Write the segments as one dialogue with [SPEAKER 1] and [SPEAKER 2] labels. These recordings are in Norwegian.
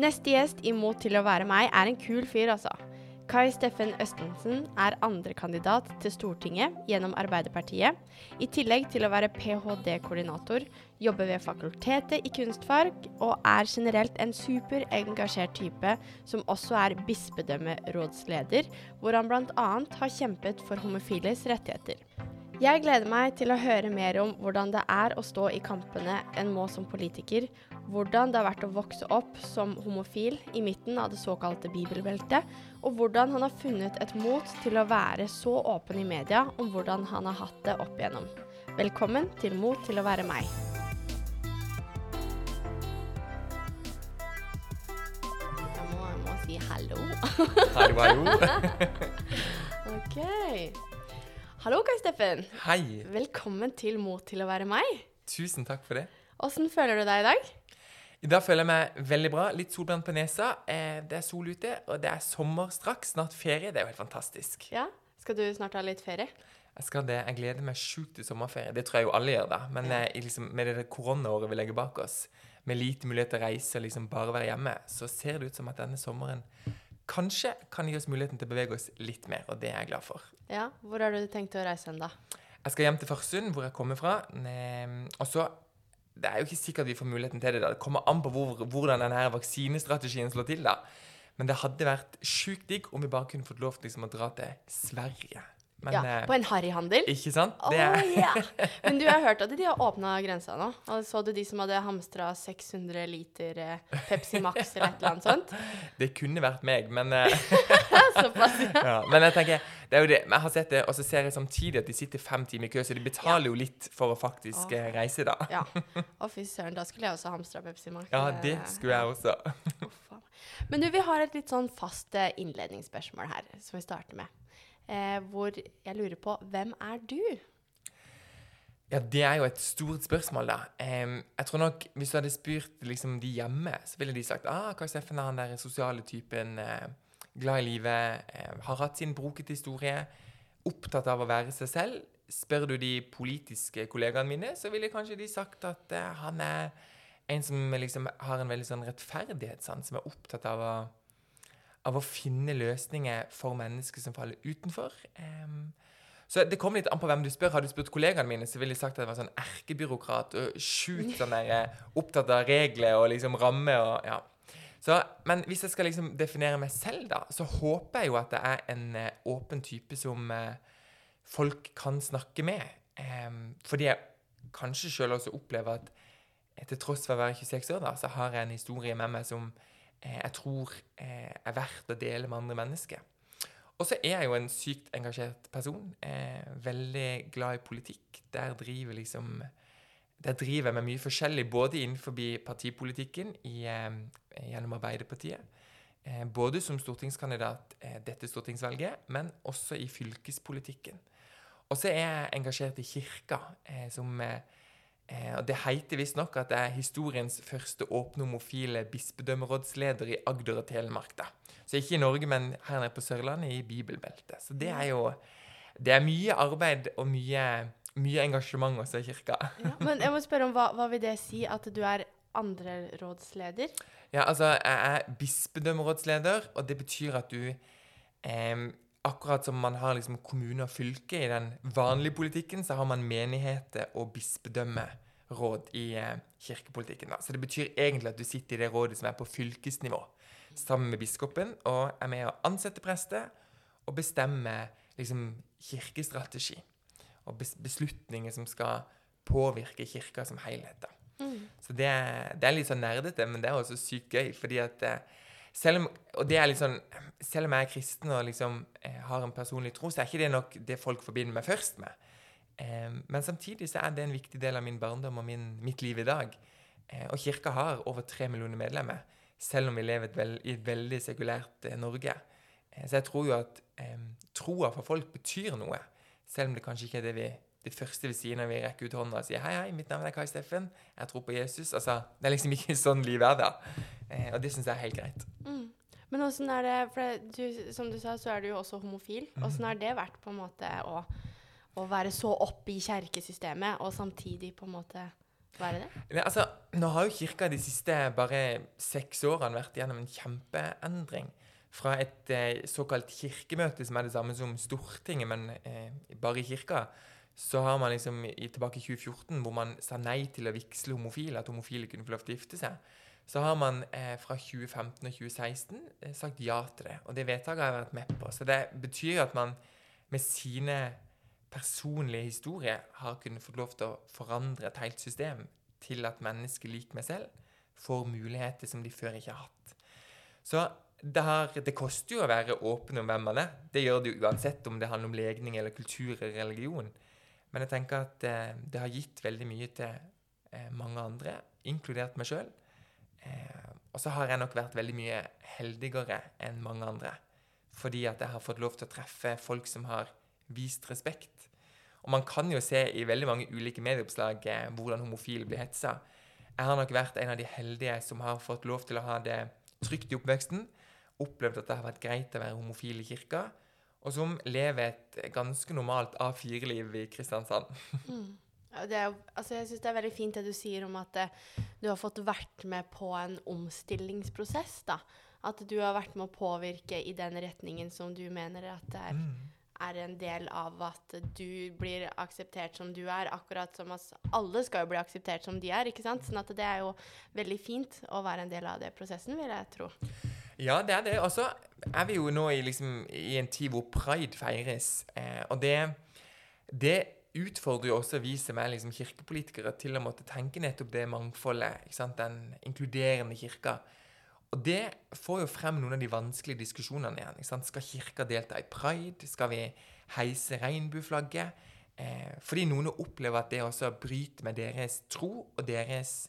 [SPEAKER 1] Neste gjest i Mot til å være meg er en kul fyr, altså. Kai Steffen Østensen er andrekandidat til Stortinget gjennom Arbeiderpartiet. I tillegg til å være ph.d.-koordinator, jobber ved Fakultetet i kunstfag og er generelt en superengasjert type som også er bispedømmerådsleder, hvor han bl.a. har kjempet for homofiles rettigheter. Jeg gleder meg til å høre mer om hvordan det er å stå i kampene en må som politiker, hvordan det har vært å vokse opp som homofil i midten av det såkalte bibelbeltet, og hvordan han har funnet et mot til å være så åpen i media om hvordan han har hatt det opp igjennom. Velkommen til Mot til å være meg. Jeg må, jeg må si hallo.
[SPEAKER 2] Hallo, hallo.
[SPEAKER 1] OK. Hallo, Kai Steffen.
[SPEAKER 2] Hei.
[SPEAKER 1] Velkommen til Mot til å være meg.
[SPEAKER 2] Tusen takk for det.
[SPEAKER 1] Åssen føler du deg i dag?
[SPEAKER 2] I dag føler jeg meg veldig bra. Litt solbrent på nesa. Eh, det er sol ute, og det er sommer straks. Snart ferie. Det er jo helt fantastisk.
[SPEAKER 1] Ja? Skal du snart ha litt ferie?
[SPEAKER 2] Jeg skal det. Jeg gleder meg sjukt til sommerferie. Det tror jeg jo alle gjør, da. Men
[SPEAKER 1] Ja.
[SPEAKER 2] eh, liksom, med det koronaåret vi legger bak oss, med lite mulighet til å reise og liksom bare være hjemme, så ser det ut som at denne sommeren kanskje kan gi oss muligheten til å bevege oss litt mer, og det er jeg glad for.
[SPEAKER 1] Ja. Hvor har du tenkt å reise hen, da?
[SPEAKER 2] Jeg skal hjem til Farsund, hvor jeg kommer fra. Ehm, Og så Det er jo ikke sikkert vi får muligheten til det. da. Det kommer an på hvor, hvordan denne vaksinestrategien slår til. da. Men det hadde vært sjukt digg om vi bare kunne fått lov til liksom, å dra til Sverige. Men
[SPEAKER 1] ja,
[SPEAKER 2] eh,
[SPEAKER 1] På en harryhandel?
[SPEAKER 2] Ikke sant? Oh, er!
[SPEAKER 1] Men du har hørt at de har åpna grensa nå? Og så du de som hadde hamstra 600 liter eh, Pepsi Max eller et eller annet sånt?
[SPEAKER 2] det kunne vært meg, men eh,
[SPEAKER 1] Såpass, ja.
[SPEAKER 2] ja. Men jeg tenker, det er jo det. Men jeg har sett det, og så ser jeg samtidig at de sitter fem timer i kø, så de betaler jo litt for å faktisk
[SPEAKER 1] Åh.
[SPEAKER 2] eh, reise, da.
[SPEAKER 1] ja. Å, fy søren. Da skulle jeg også hamstra Pepsi Max.
[SPEAKER 2] Ja, det skulle jeg også.
[SPEAKER 1] Uff. Men du, vi har et litt sånn fast eh, innledningsspørsmål her, som vi starter med. Eh, hvor jeg lurer på hvem er du?
[SPEAKER 2] Ja, det er jo et stort spørsmål, da. Um, jeg tror nok Hvis du hadde spurt liksom, de hjemme, så ville de sagt ah, Kai Steffen er han der sosiale typen, eh, glad i livet, eh, har hatt sin brokete historie, opptatt av å være seg selv. Spør du de politiske kollegaene mine, så ville kanskje de sagt at eh, han er en som liksom har en veldig sånn rettferdighetssans, som er opptatt av å, av å finne løsninger for mennesker som faller utenfor. Um, så det kommer litt an på hvem du spør. Har du spurt kollegaene mine, så ville de sagt at jeg var sånn erkebyråkrat og sjukt sånn der, eh, opptatt av regler og liksom rammer og ja. Så, men hvis jeg skal liksom definere meg selv, da, så håper jeg jo at jeg er en eh, åpen type som eh, folk kan snakke med. Em, fordi jeg kanskje sjøl også opplever at til tross for å være 26 år, da, så har jeg en historie med meg som eh, jeg tror er verdt å dele med andre mennesker. Og så er jeg jo en sykt engasjert person. Veldig glad i politikk. Der driver liksom Der driver jeg med mye forskjellig, både innenfor partipolitikken i, eh, gjennom Arbeiderpartiet. Eh, både som stortingskandidat eh, dette stortingsvalget, men også i fylkespolitikken. Og så er jeg engasjert i kirka, eh, som Og det heter visstnok at jeg er historiens første åpne homofile bispedømmerådsleder i Agder og Telemark. da. Så ikke i Norge, men her nede på Sørlandet, i bibelbeltet. Så det er jo Det er mye arbeid og mye, mye engasjement også i kirka.
[SPEAKER 1] Ja. Men jeg må spørre om hva, hva vil det si at du er andrerådsleder?
[SPEAKER 2] Ja, altså, jeg er bispedømmerådsleder, og det betyr at du eh, Akkurat som man har liksom kommune og fylke i den vanlige politikken, så har man menigheter og bispedømmeråd i eh, kirkepolitikken. Da. Så det betyr egentlig at du sitter i det rådet som er på fylkesnivå, sammen med biskopen, og er med å ansette prester og bestemme liksom, kirkestrategi. Og beslutninger som skal påvirke kirka som helhet.
[SPEAKER 1] Mm.
[SPEAKER 2] Så det, det er litt sånn nerdete, men det er også sykt gøy. fordi at eh, selv om, og det er litt sånn, selv om jeg er kristen og liksom eh, har en personlig tro, så er ikke det nok det folk forbinder meg først med. Eh, men samtidig så er det en viktig del av min barndom og min, mitt liv i dag. Eh, og kirka har over tre millioner medlemmer, selv om vi lever vel, i et veldig sekulært eh, Norge. Eh, så jeg tror jo at troa for folk betyr noe, selv om det kanskje ikke er det vi det første vi sier når vi rekker ut hånda og sier 'Hei, hei, mitt navn er Kai Steffen. Jeg tror på Jesus.' Altså, Det er liksom ikke sånn livet er, da. Eh, og det syns jeg er helt greit.
[SPEAKER 1] Mm. Men åssen er det For du, som du sa, så er du jo også homofil. Åssen har det vært på en måte å, å være så oppe i kjerkesystemet, og samtidig på en måte er det?
[SPEAKER 2] Nei, altså, nå har jo kirka de siste bare seks årene vært gjennom en kjempeendring. Fra et eh, såkalt kirkemøte, som er det samme som Stortinget, men eh, bare i kirka, så har man liksom i, tilbake i 2014, hvor man sa nei til å vigsle homofile, at homofile kunne få lov til å gifte seg, så har man eh, fra 2015 og 2016 eh, sagt ja til det. Og det vedtaket har jeg vært med på. Så det betyr at man med sine personlige historier har kunnet få lov til å forandre et helt system til at mennesker lik meg selv får muligheter som de før ikke har hatt. Så det, har, det, koster jo å være åpen om hvem man er. Det gjør det jo uansett om det handler om legning eller kultur eller religion. Men jeg tenker at eh, det har gitt veldig mye til eh, mange andre, inkludert meg sjøl. Eh, og så har jeg nok vært veldig mye heldigere enn mange andre. Fordi at jeg har fått lov til å treffe folk som har vist respekt. Og man kan jo se i veldig mange ulike medieoppslag eh, hvordan homofile blir hetsa. Jeg har nok vært en av de heldige som har fått lov til å ha det trygt i oppveksten opplevd at det har vært greit å være homofil i kirka, og som lever et ganske normalt A4-liv i Kristiansand.
[SPEAKER 1] Mm. Er, altså jeg syns det er veldig fint det du sier om at eh, du har fått vært med på en omstillingsprosess. da. At du har vært med å påvirke i den retningen som du mener at det er, mm. er en del av at du blir akseptert som du er, akkurat som at alle skal jo bli akseptert som de er. ikke sant? Sånn at det er jo veldig fint å være en del av det prosessen, vil jeg tro.
[SPEAKER 2] Ja, det er det. Og så er vi jo nå i, liksom, i en tid hvor pride feires. Eh, og det, det, utfordrer jo også vi som er liksom kirkepolitikere, til å måtte tenke nettopp det mangfoldet. Den inkluderende kirka. Og det får jo frem noen av de vanskelige diskusjonene igjen. Skal kirka delta i pride? Skal vi heise regnbueflagget? Eh, fordi noen opplever at det også bryter med deres tro og deres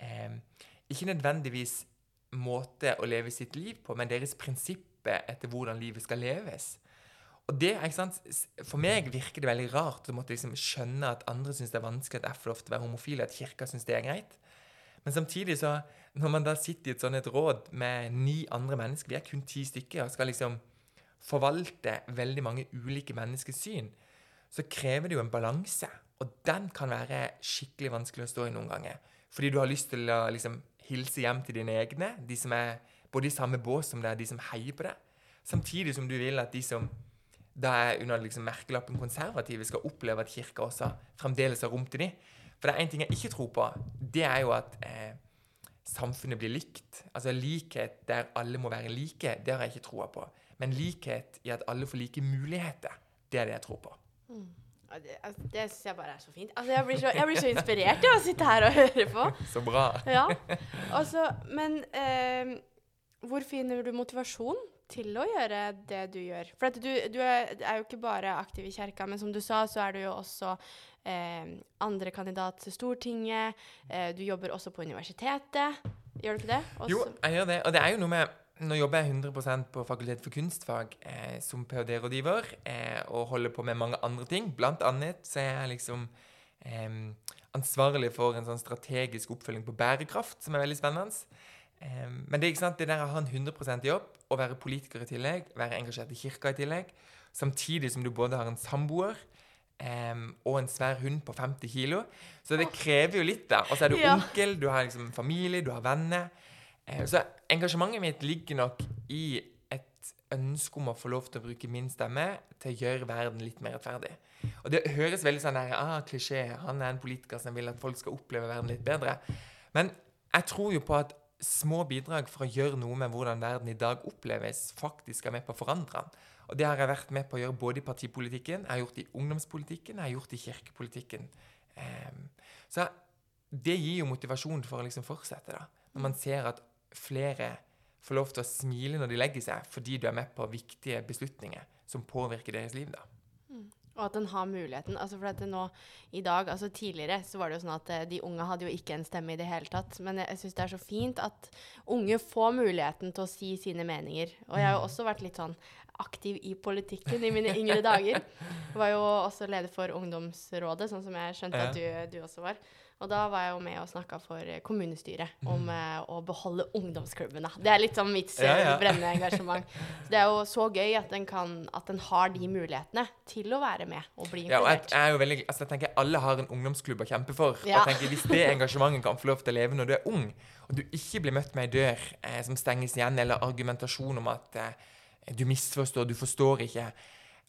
[SPEAKER 2] eh, Ikke nødvendigvis måte å leve sitt liv på, men deres prinsipper etter hvordan livet skal leves. Og det, ikke sant, For meg virker det veldig rart å måtte liksom skjønne at andre syns det er vanskelig at jeg får lov til å være homofil, at kirka syns det er greit. Men samtidig, så, når man da sitter i et sånt et råd med ni andre mennesker, vi er kun ti stykker, og skal liksom forvalte veldig mange ulike menneskers syn, så krever det jo en balanse. Og den kan være skikkelig vanskelig å stå i noen ganger. Fordi du har lyst til å liksom hilse hjem til dine egne, de som er både i samme bås som deg, de som heier på deg. Samtidig som du vil at de som da er under liksom merkelappen konservative, skal oppleve at kirka også fremdeles har rom til dem. For det er én ting jeg ikke tror på. Det er jo at eh, samfunnet blir likt. Altså likhet der alle må være like, det har jeg ikke troa på. Men likhet i at alle får like muligheter, det er det jeg tror på. Mm.
[SPEAKER 1] Det, altså, det syns jeg bare er så fint. Altså, jeg, blir så, jeg blir så inspirert av å sitte her og høre på.
[SPEAKER 2] Så bra.
[SPEAKER 1] Ja. Altså, men eh, hvor finner du motivasjon til å gjøre det du gjør? For du, du er, er, jo ikke bare aktiv i kjerka, men som du sa, så er du jo også eh, andre kandidat til Stortinget. Eh, du jobber også på universitetet. Gjør du ikke det? Også?
[SPEAKER 2] Jo, jeg gjør det. Og det er jo noe med nå jobber jeg 100% på Fakultet for kunstfag eh, som ph.d.-rådgiver eh, og holder på med mange andre ting. Blant annet så er jeg liksom eh, ansvarlig for en sånn strategisk oppfølging på bærekraft, som er veldig spennende. Men det, er ikke sant, det der å ha en 100% jobb, å være politiker i tillegg, være engasjert i kirka i tillegg, samtidig som du både har en samboer og en svær hund på 50 kilo. Så det krever jo litt, da. Og så er du ja. onkel, du har liksom familie, du har venner. Eh, så engasjementet mitt ligger nok i et ønske om å få lov til å bruke min stemme til å gjøre verden litt mer rettferdig. Og det høres veldig sånn der, ah, klisjé. Han er en politiker som vil at folk skal oppleve verden litt bedre. Men jeg tror jo på at små bidrag for å gjøre noe med hvordan verden i dag oppleves, faktisk er med på å forandre den. Og det har jeg vært med på å gjøre både i partipolitikken, jeg har gjort i ungdomspolitikken, jeg har gjort i kirkepolitikken. Um, så det gir jo motivasjon for å liksom fortsette, da. Når man ser at flere får lov til å smile når de legger seg, fordi du er med på viktige beslutninger som påvirker deres liv. da.
[SPEAKER 1] Mm. Og at en har muligheten. altså for at nå i dag, altså Tidligere så var det jo sånn at eh, de unge hadde jo ikke en stemme i det hele tatt. Men jeg, jeg syns det er så fint at unge får muligheten til å si sine meninger. Og jeg har jo mm. også vært litt sånn aktiv i politikken i mine yngre dager. Jeg var jo også leder for ungdomsrådet, sånn som jeg skjønte at du, du også var. Og da var jeg jo med og snakka for eh, kommunestyret om mm. å beholde ungdomsklubbene. Det er litt sånn mitt eh,
[SPEAKER 2] Ja, ja.
[SPEAKER 1] brennende engasjement. Så det er jo så gøy at den, kan, at en, har de mulighetene til å være med og bli
[SPEAKER 2] Ja, og jeg,
[SPEAKER 1] inkludert.
[SPEAKER 2] veldig, altså jeg tenker Alle har en ungdomsklubb å kjempe for. Og jeg tenker Hvis det engasjementet kan få lov til å leve når du er ung, og du ikke blir møtt med ei dør eh, som stenges igjen, eller argumentasjon om at eh, du misforstår, du forstår ikke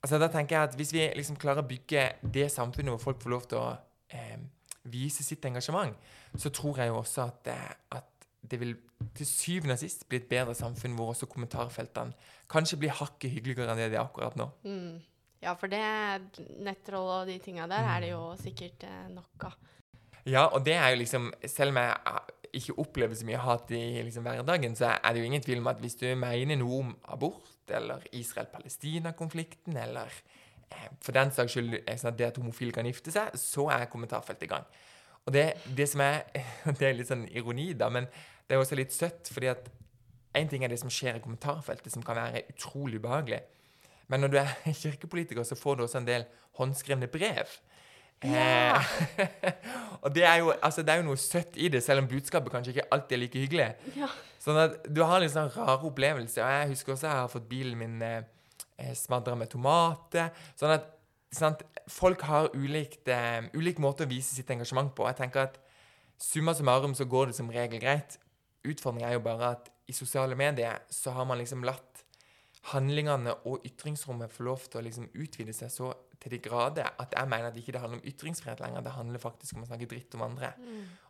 [SPEAKER 2] Altså Da tenker jeg at Hvis vi liksom klarer å bygge det samfunnet hvor folk får lov til å eh, vise sitt engasjement, så tror jeg jo også at, eh, at det vil til syvende og sist bli et bedre samfunn hvor også kommentarfeltene kanskje blir hakket hyggeligere enn det de er akkurat nå.
[SPEAKER 1] Mm. Ja, for det nettroll og de tinga der er det jo sikkert eh, nok av.
[SPEAKER 2] Ja, og det er jo liksom Selv om jeg eh, ikke opplever så mye hat i liksom hverdagen, så er det jo ingen tvil om at hvis du mener noe om abort, eller Israel-Palestina-konflikten, eller for den saks skyld eh, sånn det at homofile kan gifte seg, så er kommentarfeltet i gang. Og det, det som er Det er litt sånn ironi, da, men det er også litt søtt, fordi at én ting er det som skjer i kommentarfeltet, som kan være utrolig ubehagelig. Men når du er kirkepolitiker, så får du også en del håndskrevne brev.
[SPEAKER 1] Ja.
[SPEAKER 2] Eh, og det er, jo, altså, det er jo noe søtt i det, selv om budskapet kanskje ikke alltid er like hyggelig.
[SPEAKER 1] Ja.
[SPEAKER 2] Sånn at du har litt sånn rare opplevelser. Og jeg husker også jeg har fått bilen min eh, smadra med tomater. Sånn at sant, folk har ulikt, eh, ulik måte å vise sitt engasjement på. Jeg tenker at summa summarum så går det som regel greit. Utfordringen er jo bare at i sosiale medier så har man liksom latt handlingene og ytringsrommet få lov til å liksom utvide seg så til de grader at jeg mener at ikke det handler om ytringsfrihet lenger. Det handler faktisk om å snakke dritt om andre.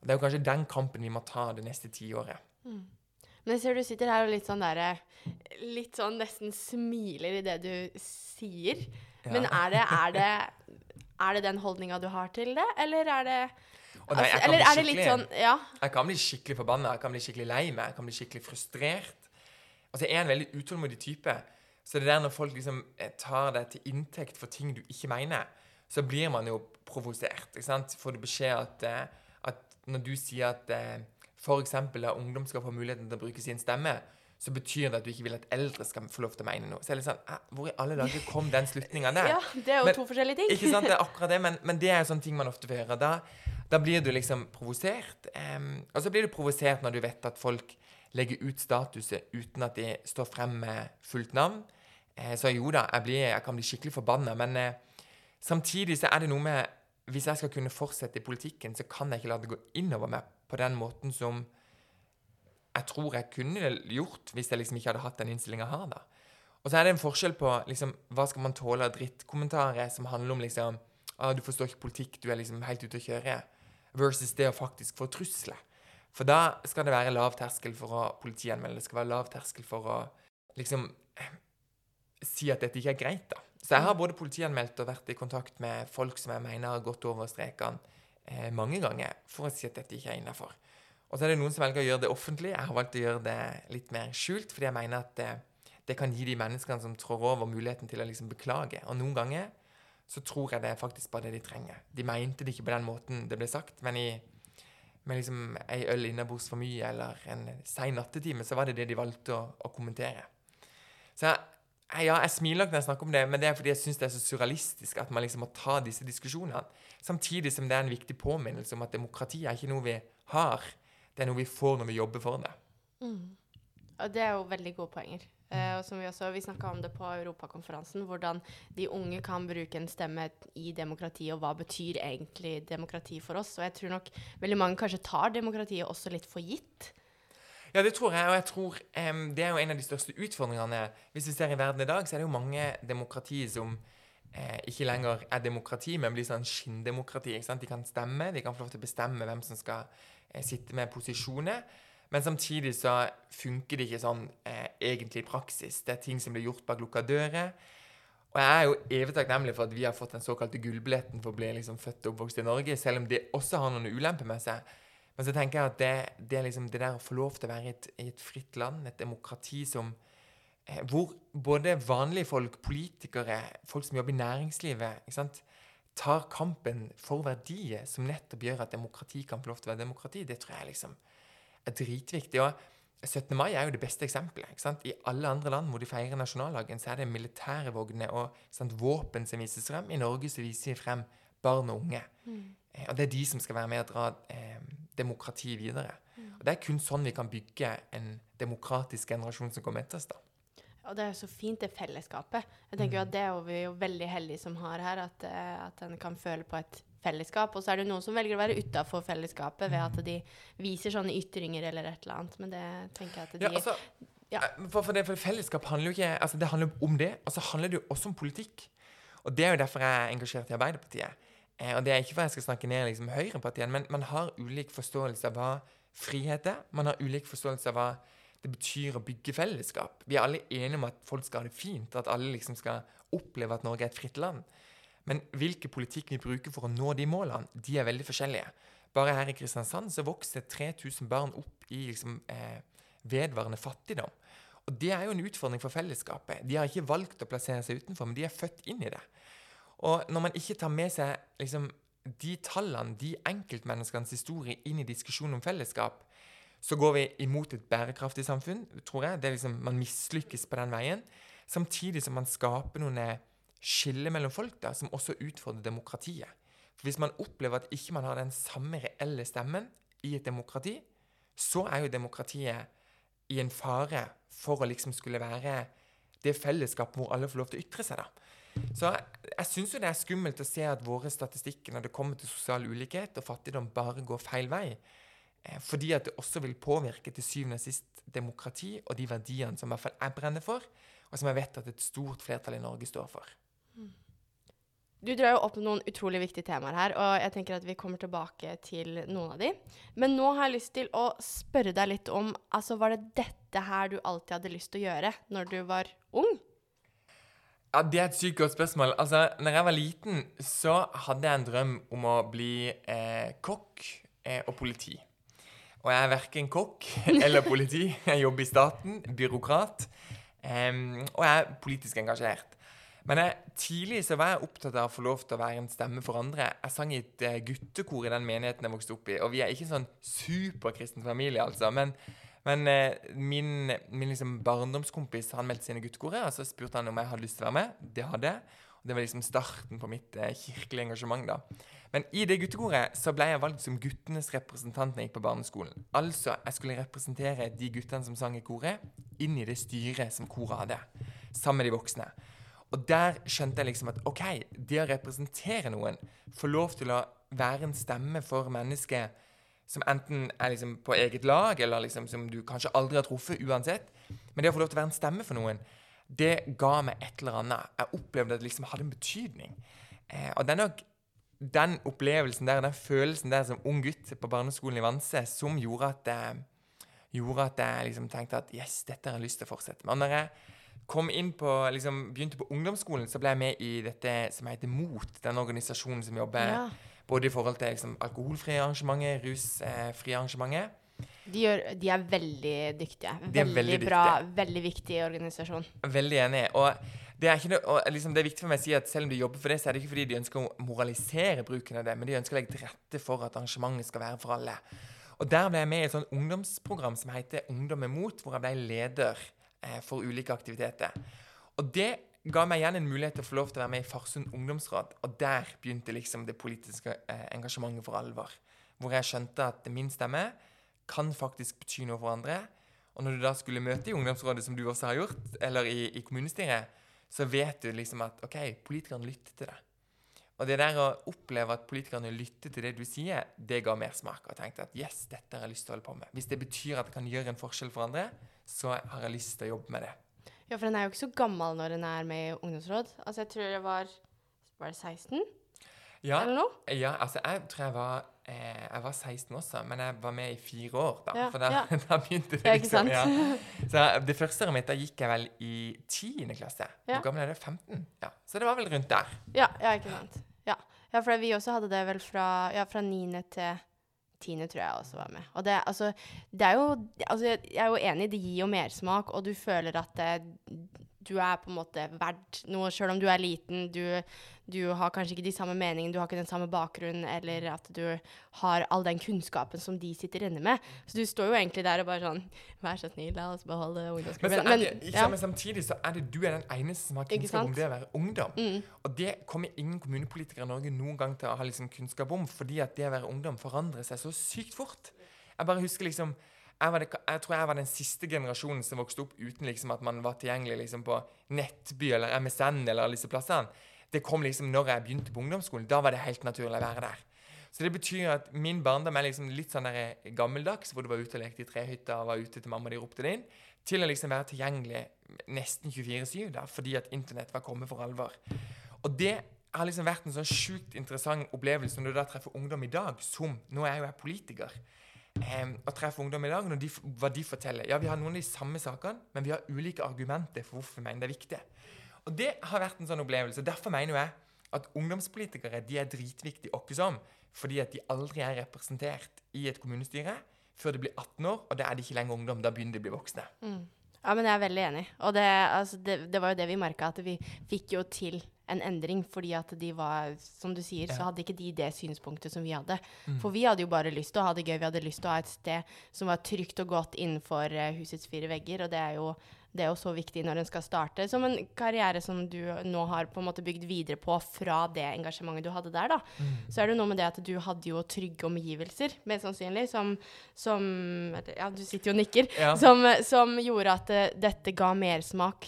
[SPEAKER 2] Og Det er jo kanskje den kampen vi må ta det neste tiåret.
[SPEAKER 1] Men jeg ser du sitter her og litt sånn derre Litt sånn nesten smiler i det du sier. Men er det, er det, er det den holdninga du har til det, eller er det
[SPEAKER 2] oh, nei,
[SPEAKER 1] altså, Eller er det litt sånn Ja.
[SPEAKER 2] Jeg kan bli skikkelig forbanna, jeg kan bli skikkelig lei meg, jeg kan bli skikkelig frustrert. Altså, jeg er en veldig utålmodig type. Så det der når folk liksom eh, tar det til inntekt for ting du ikke mener, så blir man jo provosert. ikke sant? Får du beskjed at, eh, at når du sier at eh, f.eks. at ungdom skal få muligheten til å bruke sin stemme, så betyr det at du ikke vil at eldre skal få lov til å mene noe. Så er det sånn, eh, Hvor i alle dager kom den slutninga der?
[SPEAKER 1] ja, det er jo
[SPEAKER 2] Men-
[SPEAKER 1] to forskjellige ting.
[SPEAKER 2] Ikke sant, det er akkurat det, men, men det er jo sånne ting man ofte får høre. Da, da blir du liksom provosert. Um, og så blir du provosert når du vet at folk legger ut statuset uten at de står frem med fullt navn. Uh, så jo da, jeg, blir, jeg kan bli skikkelig forbanna, men uh, samtidig så er det noe med Hvis jeg skal kunne fortsette i politikken, så kan jeg ikke la det gå innover meg på den måten som jeg tror jeg kunne gjort hvis jeg liksom ikke hadde hatt den innstillinga har. da. Og så er det en forskjell på liksom, hva skal man tåle av drittkommentarer som handler om liksom ah, 'Du forstår ikke politikk, du er liksom helt ute å kjøre', versus det å faktisk få trusler. For da skal det være lav terskel for å politianmelde. Det skal være lav terskel for å liksom si at dette ikke er greit, da. Så jeg har både politianmeldt og vært i kontakt med folk som jeg mener har gått over strekene eh, mange ganger for å si at dette ikke er innafor. Og så er det noen som velger å gjøre det offentlig. Jeg har valgt å gjøre det litt mer skjult, fordi jeg mener at det, det kan gi de menneskene som trår over, muligheten til å liksom beklage. Og noen ganger så tror jeg det er faktisk bare det de trenger. De mente det ikke på den måten det ble sagt, men i med liksom ei øl innabords for mye eller en sein nattetime, så var det det de valgte å, å kommentere. Så jeg- ja, jeg smiler når jeg snakker om det, men det er fordi jeg syns det er så surrealistisk at man liksom må ta disse diskusjonene. Samtidig som det er en viktig påminnelse om at demokrati er ikke noe vi har, det er noe vi får når vi jobber for det.
[SPEAKER 1] Og det er jo veldig gode poenger. Uh, og som Vi også, vi snakka om det på Europakonferansen, hvordan de unge kan bruke en stemme i demokrati, og hva betyr egentlig demokrati for oss. Og jeg tror nok veldig mange kanskje tar demokratiet også litt for gitt.
[SPEAKER 2] Ja, det tror jeg, og jeg tror um, det er jo en av de største utfordringene. Hvis vi ser i verden i dag, så er det jo mange demokrati som eh, ikke lenger er demokrati, men blir sånn skinndemokrati. ikke sant? De kan stemme, de kan få lov til å bestemme hvem som skal eh, sitte med posisjoner. Men samtidig så funker det ikke sånn eh, egentlig i praksis. Det er ting som blir gjort bak lukka dører. Og jeg er jo evig takknemlig for at vi har fått den såkalte gullbilletten for å bli liksom født og oppvokst i Norge, selv om det også har noen ulemper med seg. Men så tenker jeg at det, det liksom det der å få lov til å være i et, i et fritt land, et demokrati som eh, Hvor både vanlige folk, politikere, folk som jobber i næringslivet, sant, tar kampen for verdier som nettopp gjør at demokrati kan få lov til å være demokrati, det tror jeg liksom er dritviktig. Og 17. mai er jo det beste eksempelet. I alle andre land hvor de feirer nasjonaldagen, så er det militære vogner og sant, våpen som vises frem. I Norge så viser de frem barn og unge. Eh, og det er de som skal være med og dra eh, demokratiet videre. Og det er kun sånn vi kan bygge en demokratisk generasjon som kommer etter oss. da.
[SPEAKER 1] Og det er jo så fint, det fellesskapet. Jeg tenker jo
[SPEAKER 2] Mm.
[SPEAKER 1] at Det er vi jo veldig heldige som har her, at, eh, at en kan føle på et fellesskap. Og så er det noen som velger å være utafor fellesskapet ved
[SPEAKER 2] Mm.
[SPEAKER 1] at de viser sånne ytringer eller et eller annet. Men det tenker jeg at de
[SPEAKER 2] Ja, altså,
[SPEAKER 1] Ja.
[SPEAKER 2] eh, For, for, det, for fellesskap handler jo ikke altså Det handler om det, og så handler det jo også om politikk. Og det er jo derfor jeg er engasjert i Arbeiderpartiet. Eh, og det er ikke for jeg skal snakke ned liksom, høyrepartiene, men man har ulik forståelse av hva frihet er. Man har ulik forståelse av hva det betyr å bygge fellesskap. Vi er alle enige om at folk skal ha det fint, at alle liksom skal oppleve at Norge er et fritt land. Men hvilken politikk vi bruker for å nå de målene, de er veldig forskjellige. Bare her i Kristiansand så vokser 3000 barn opp i liksom, eh, vedvarende fattigdom. Og det er jo en utfordring for fellesskapet. De har ikke valgt å plassere seg utenfor, men de er født inn i det. Og når man ikke tar med seg liksom, de tallene, de enkeltmenneskenes historie, inn i diskusjonen om fellesskap, så går vi imot et bærekraftig samfunn, tror jeg. Det er liksom, Man mislykkes på den veien. Samtidig som man skaper noen eh, skiller mellom folk da, som også utfordrer demokratiet. For Hvis man opplever at ikke man har den samme reelle stemmen i et demokrati, så er jo demokratiet i en fare for å liksom skulle være det fellesskapet hvor alle får lov til å ytre seg. da. Så jeg, jeg syns jo det er skummelt å se at våre statistikker når det kommer til sosial ulikhet og fattigdom, bare går feil vei. Eh, fordi at det også vil påvirke til syvende og sist demokrati og de verdiene som i hvert fall jeg brenner for, og som jeg vet at et stort flertall i Norge står for.
[SPEAKER 1] Du drar jo opp noen utrolig viktige temaer her, og jeg tenker at vi kommer tilbake til noen av de. Men nå har jeg lyst til å spørre deg litt om altså Var det dette her du alltid hadde lyst til å gjøre når du var ung?
[SPEAKER 2] Ja, Det er et sykt godt spørsmål. Altså, når jeg var liten, så hadde jeg en drøm om å bli eh, kokk eh, og politi. Og jeg er verken kokk eller politi. Jeg jobber i staten, byråkrat, Eh, og jeg er politisk engasjert. Men jeg, tidlig så var jeg opptatt av å få lov til å være en stemme for andre. Jeg sang i et eh, guttekor i den menigheten jeg vokste opp i. Og vi er ikke en sånn superkristen familie, altså. Men, men eh, min, min liksom barndomskompis han meldte i guttekoret, og så spurte han om jeg hadde lyst til å være med. Det hadde jeg. Og det var liksom starten på mitt eh, kirkelige engasjement. da. Men i det guttekoret så ble jeg valgt som guttenes representant når jeg gikk på barneskolen. Altså, jeg skulle representere de guttene som sang i koret, inn i det styret som koret hadde. Sammen med de voksne. Og der skjønte jeg liksom at OK, det å representere noen, få lov til å være en stemme for mennesker som enten er liksom på eget lag, eller liksom som du kanskje aldri har truffet uansett, men det å få lov til å være en stemme for noen, det ga meg et eller annet. Jeg opplevde at det liksom hadde en betydning. Eh, og nok den opplevelsen der, den følelsen der som ung gutt på barneskolen i Vanse, som gjorde at, eh, gjorde at jeg liksom tenkte at yes, dette har jeg lyst til å fortsette med. Når jeg kom inn på, liksom begynte på ungdomsskolen, så ble jeg med i dette som heter MOT, den organisasjonen som jobber
[SPEAKER 1] Ja.
[SPEAKER 2] Både i forhold til liksom, alkoholfrie arrangementer, rusfrie arrangementer.
[SPEAKER 1] De, gjør, de er veldig dyktige.
[SPEAKER 2] De er
[SPEAKER 1] veldig,
[SPEAKER 2] veldig
[SPEAKER 1] bra, veldig viktig organisasjon.
[SPEAKER 2] Veldig enig. Og det er, ikke noe, liksom det er viktig for meg å si at selv om de jobber for det, så er det ikke fordi de ønsker å moralisere bruken av det, men de ønsker å legge til rette for at arrangementet skal være for alle. Og der ble jeg med i et sånt ungdomsprogram som heter Ungdom er mot, hvor jeg ble leder eh, for ulike aktiviteter. Og det ga meg igjen en mulighet til å få lov til å være med i Farsund ungdomsråd. Og der begynte liksom det politiske eh, engasjementet for alvor. Hvor jeg skjønte at min stemme kan faktisk bety noe for andre. Og når du da skulle møte i ungdomsrådet, som du også har gjort, eller i, i kommunestyret, så vet du liksom at OK, politikerne lytter til deg. Og det der å oppleve at politikerne lytter til det du sier, det ga mersmak. Og tenkte at yes, dette har jeg lyst til å holde på med. Hvis det betyr at jeg kan gjøre en forskjell for andre, så har jeg lyst til å jobbe med det.
[SPEAKER 1] Ja, for den er jo ikke så gammel når den er med i ungdomsråd. Altså, jeg tror jeg var Var det 16,
[SPEAKER 2] Ja,
[SPEAKER 1] eller noe?
[SPEAKER 2] ja altså jeg tror jeg var eh, Jeg var 16 også, men jeg var med i fire år, da.
[SPEAKER 1] Ja,
[SPEAKER 2] for da,
[SPEAKER 1] ja.
[SPEAKER 2] da begynte det
[SPEAKER 1] sant?
[SPEAKER 2] Ja. Så det første året mitt, da gikk jeg vel i tiende klasse.
[SPEAKER 1] Ja.
[SPEAKER 2] Hvor gammel er det? 15? Ja. Så det var vel rundt der.
[SPEAKER 1] Ja, ja ikke sant. Ja. ja, for vi også hadde det vel fra, ja, fra 9. til 10. tror jeg også var med. Og det, altså, det er jo altså, Jeg er jo enig, det gir jo mersmak, og du føler at det, du er på en måte verdt noe, sjøl om du er liten. Du, du, har kanskje ikke de samme meningene, du har ikke den samme bakgrunnen, eller at du har all den kunnskapen som de sitter inne med. Så du står jo egentlig der og bare sånn Vær så snill, la oss beholde ungdomsklubben.
[SPEAKER 2] Men, men, men, ja. men, samtidig så er det du er den eneste som har kunnskap om det å være ungdom.
[SPEAKER 1] Mm.
[SPEAKER 2] Og det kommer ingen kommunepolitikere i Norge noen gang til å ha liksom kunnskap om, fordi at det å være ungdom forandrer seg så sykt fort. Jeg bare husker liksom jeg, det, jeg, tror jeg var den siste generasjonen som vokste opp uten liksom, at man var tilgjengelig liksom, på Nettby eller MSN eller alle disse plassene. Det kom liksom når jeg begynte på ungdomsskolen. Da var det helt naturlig å være der. Så det betyr at min barndom er liksom litt sånn der gammeldags, hvor du var ute og lekte i trehytta og var ute til mamma og de ropte det inn, til å liksom være tilgjengelig nesten 24-7, da, fordi at internett var kommet for alvor. Og det har liksom vært en sånn sjukt interessant opplevelse når du da treffer ungdom i dag, som Nå er jo jeg politiker eh, å treffe ungdom i dag, når de, hva de forteller. Ja, vi har noen av de samme sakene, men vi har ulike argumenter for hvorfor vi mener det er viktig. Og det har vært en sånn opplevelse. Derfor mener jeg at ungdomspolitikere de er dritviktige åkke som, fordi at de aldri er representert i et kommunestyre før de blir 18 år, og da er de ikke lenger ungdom. Da begynner de å bli voksne.
[SPEAKER 1] Mm. Ja, men jeg er veldig enig. Og det, altså, det, det var jo det vi merka, at vi fikk jo til en endring, fordi at de var Som du sier, ja. så hadde ikke de det synspunktet som vi hadde. Mm. For vi hadde jo bare lyst til å ha det gøy. Vi hadde lyst til å ha et sted som var trygt og godt innenfor uh, husets fire vegger, og det er jo det er jo så viktig når en skal starte. Som en karriere som du nå har på en måte bygd videre på fra det engasjementet du hadde der, da. Mm. Så er det noe med det at du hadde jo trygge omgivelser, mest sannsynlig, som, som Ja, du sitter jo og nikker. Ja. Som, som, gjorde at uh, dette ga mersmak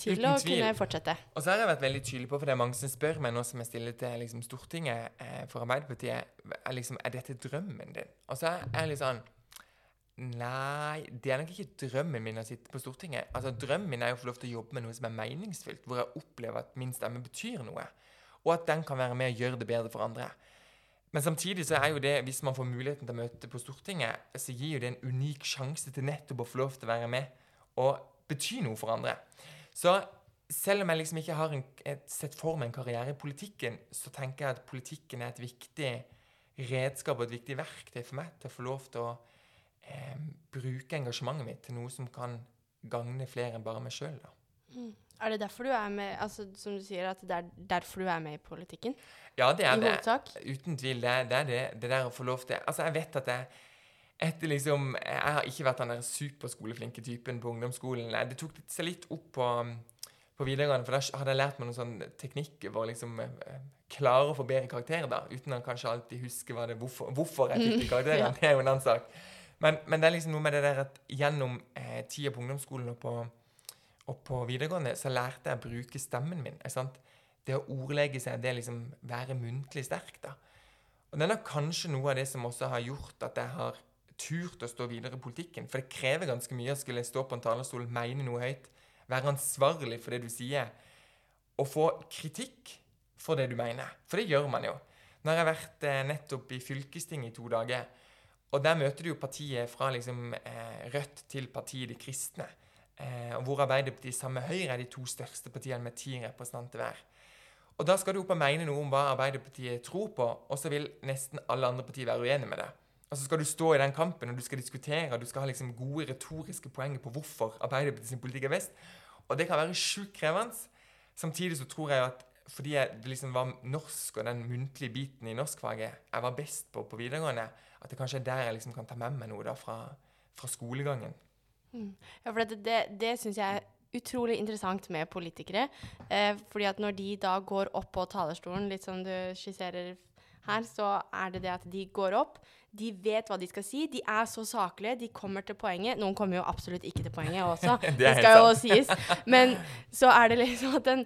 [SPEAKER 1] til Uten å tvil. kunne fortsette.
[SPEAKER 2] Og så har jeg vært veldig tydelig på, for det er mange som spør meg nå som jeg stiller til liksom, Stortinget eh, for Arbeiderpartiet, er, liksom, er dette drømmen din? Og så er jeg litt sånn Nei, det er nok ikke drømmen min å sitte på Stortinget. Altså, Drømmen min er jo å få lov til å jobbe med noe som er meningsfylt, hvor jeg opplever at min stemme betyr noe, og at den kan være med og gjøre det bedre for andre. Men samtidig så er jo det, hvis man får muligheten til å møte på Stortinget, så gir jo det en unik sjanse til nettopp å få lov til å være med og bety noe for andre. Så selv om jeg liksom ikke har en, et, sett for meg en karriere i politikken, så tenker jeg at politikken er et viktig redskap og et viktig verktøy for meg til å få lov til å eh, bruke engasjementet mitt til noe som kan gagne flere enn bare meg sjøl.
[SPEAKER 1] Mm. Er det derfor du er med altså som du sier, at det er derfor du er med i politikken?
[SPEAKER 2] Ja, det er I det. Hovedsak? Uten tvil. Det, det er det, det der å få lov til Altså, jeg vet at jeg etter liksom Jeg har ikke vært den der superskoleflinke typen på ungdomsskolen. Det tok seg litt opp på, på videregående, for da hadde jeg lært meg noen sånn teknikk for å liksom eh, klare å få bedre karakterer, da, uten å kanskje alltid huske det, hvorfor, hvorfor, jeg fikk de karakterene. ja. Det er jo en annen sak. Men, men, det er liksom noe med det der at gjennom eh, tida på ungdomsskolen og på, og på, videregående så lærte jeg å bruke stemmen min. Er sant? Det å ordlegge seg, det liksom være muntlig sterk. da. Og det er kanskje noe av det som også har gjort at jeg har turt å stå videre i politikken. For det krever ganske mye å skulle stå på en talerstol, mene noe høyt, være ansvarlig for det du sier, og få kritikk for det du mener. For det gjør man jo. Nå har jeg vært eh, nettopp i fylkestinget i to dager, og der møter du jo partiet fra liksom, eh, Rødt til partiet De kristne. Eh, og hvor Arbeiderpartiet sammen med Høyre er de to største partiene med ti representanter hver. Og Da skal du opp og mene noe om hva Arbeiderpartiet tror på, og så vil nesten alle andre partier være uenige med det. Og så skal du stå i den kampen og du skal diskutere og du skal ha liksom gode retoriske poenger på hvorfor Arbeiderpartiets politikk er best. Og det kan være sjukt krevende. Samtidig så tror jeg at fordi jeg, liksom var norsk og den muntlige biten i norskfaget jeg var best på på videregående, at det kanskje er der jeg liksom kan ta med meg noe da fra, fra skolegangen.
[SPEAKER 1] Mm. Ja, for det, det, det syns jeg er utrolig interessant med politikere. Eh, fordi at når de da går opp på talerstolen, litt som du skisserer her, så er det det at de går opp de vet hva de skal si. De er så saklige. De kommer til poenget. Noen kommer jo absolutt ikke til poenget også. det, det skal jo sies. Men så er det liksom at den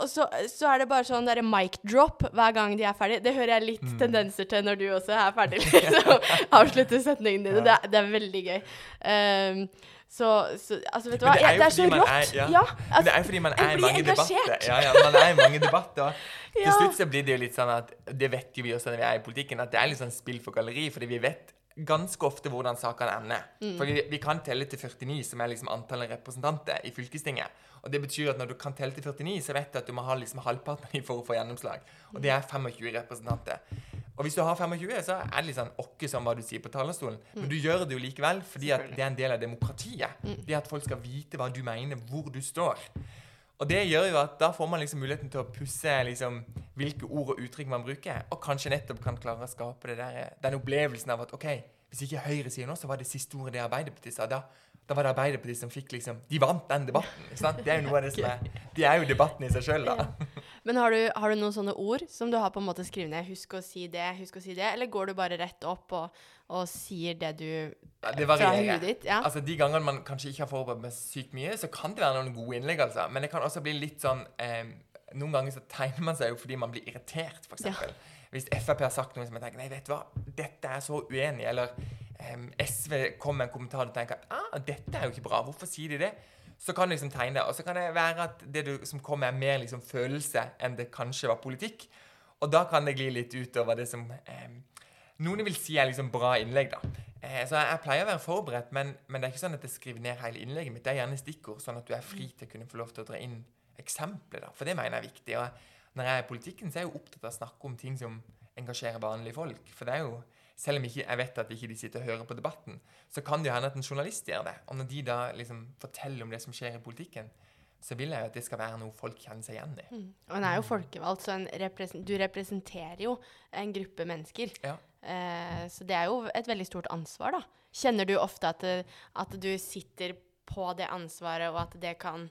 [SPEAKER 1] Og så, så, er det bare sånn derre mic drop hver gang de er ferdig. Det hører jeg litt mm. tendenser til når du også er ferdig. Liksom. Avslutter setningene dine. Det, det, er veldig gøy. Um, så, så, altså, vet du hva? Det er, det er så rått. Er, ja. ja
[SPEAKER 2] altså, det er fordi man er i mange engasjert. debatter. Ja, ja, man er i mange debatter. ja. Til slutt så blir det jo litt sånn at Det vet jo vi også når vi er i politikken, at det er litt sånn spill for galleri. Fordi vi vet ganske ofte hvordan sakene ender. Mm. For vi, vi, kan telle til 49, som er liksom antallet representanter i fylkestinget. Og det betyr at når du kan telle til 49, så vet du at du må ha liksom halvparten av dem for å få gjennomslag. Og det er 25 representanter. Og hvis du har 25, så er det litt sånn åkke som hva du sier på talerstolen. Men du gjør det jo likevel fordi at det er en del av demokratiet. Det at folk skal vite hva du mener, hvor du står. Og det gjør jo at da får man liksom muligheten til å pusse liksom, hvilke ord og uttrykk man bruker, og kanskje nettopp kan klare å skape det der, den opplevelsen av at OK, hvis ikke Høyre sier noe, så var det siste ordet det Arbeiderpartiet sa. Da, da var det Arbeiderpartiet som fikk liksom De vant den debatten. sant? Det er jo noe av det som er De er jo debatten i seg sjøl, da.
[SPEAKER 1] Men har du, har du noen sånne ord som du har på en måte skrevet ned? Husk å si det, husk å si det. Eller går du bare rett opp og, og sier det du
[SPEAKER 2] Ja, Det varierer.
[SPEAKER 1] ditt? Ja.
[SPEAKER 2] Altså, De gangene man kanskje ikke har forberedt meg sykt mye, så kan det være noen gode innlegg. altså. Men det kan også bli litt sånn eh, Noen ganger så tegner man seg jo fordi man blir irritert, f.eks.
[SPEAKER 1] Ja.
[SPEAKER 2] Hvis Frp har sagt noe som jeg tenker Nei, vet du hva, dette er så uenig. Eller SV kommer med en kommentar og tenker ah, dette er jo ikke bra. Hvorfor sier de det? Så kan du liksom tegne det. Og så kan det være at det du som kommer, er mer liksom følelse enn det kanskje var politikk. Og da kan det gli litt utover det som em, noen vil si er liksom bra innlegg, da. Eh, så jeg pleier å være forberedt, men, men det er ikke sånn at jeg skriver ned hele innlegget mitt. Det er gjerne stikkord, sånn at du er fri til å kunne få lov til å dra inn eksempler, da. For det mener jeg er viktig. Og når jeg er i politikken, så er jeg jo opptatt av å snakke om ting som engasjerer vanlige folk. For det er jo selv om ikke, jeg vet at ikke de sitter og hører på debatten, så kan det jo hende at en journalist gjør det. Og når de da liksom forteller om det som skjer i politikken, så vil jeg jo at det skal være noe folk kjenner seg igjen i.
[SPEAKER 1] Mm. Og en er jo folkevalgt, så en represen du representerer jo en gruppe mennesker.
[SPEAKER 2] Ja.
[SPEAKER 1] Eh, så det er jo et veldig stort ansvar, da. Kjenner du ofte at, det, at du sitter på det ansvaret, og at det kan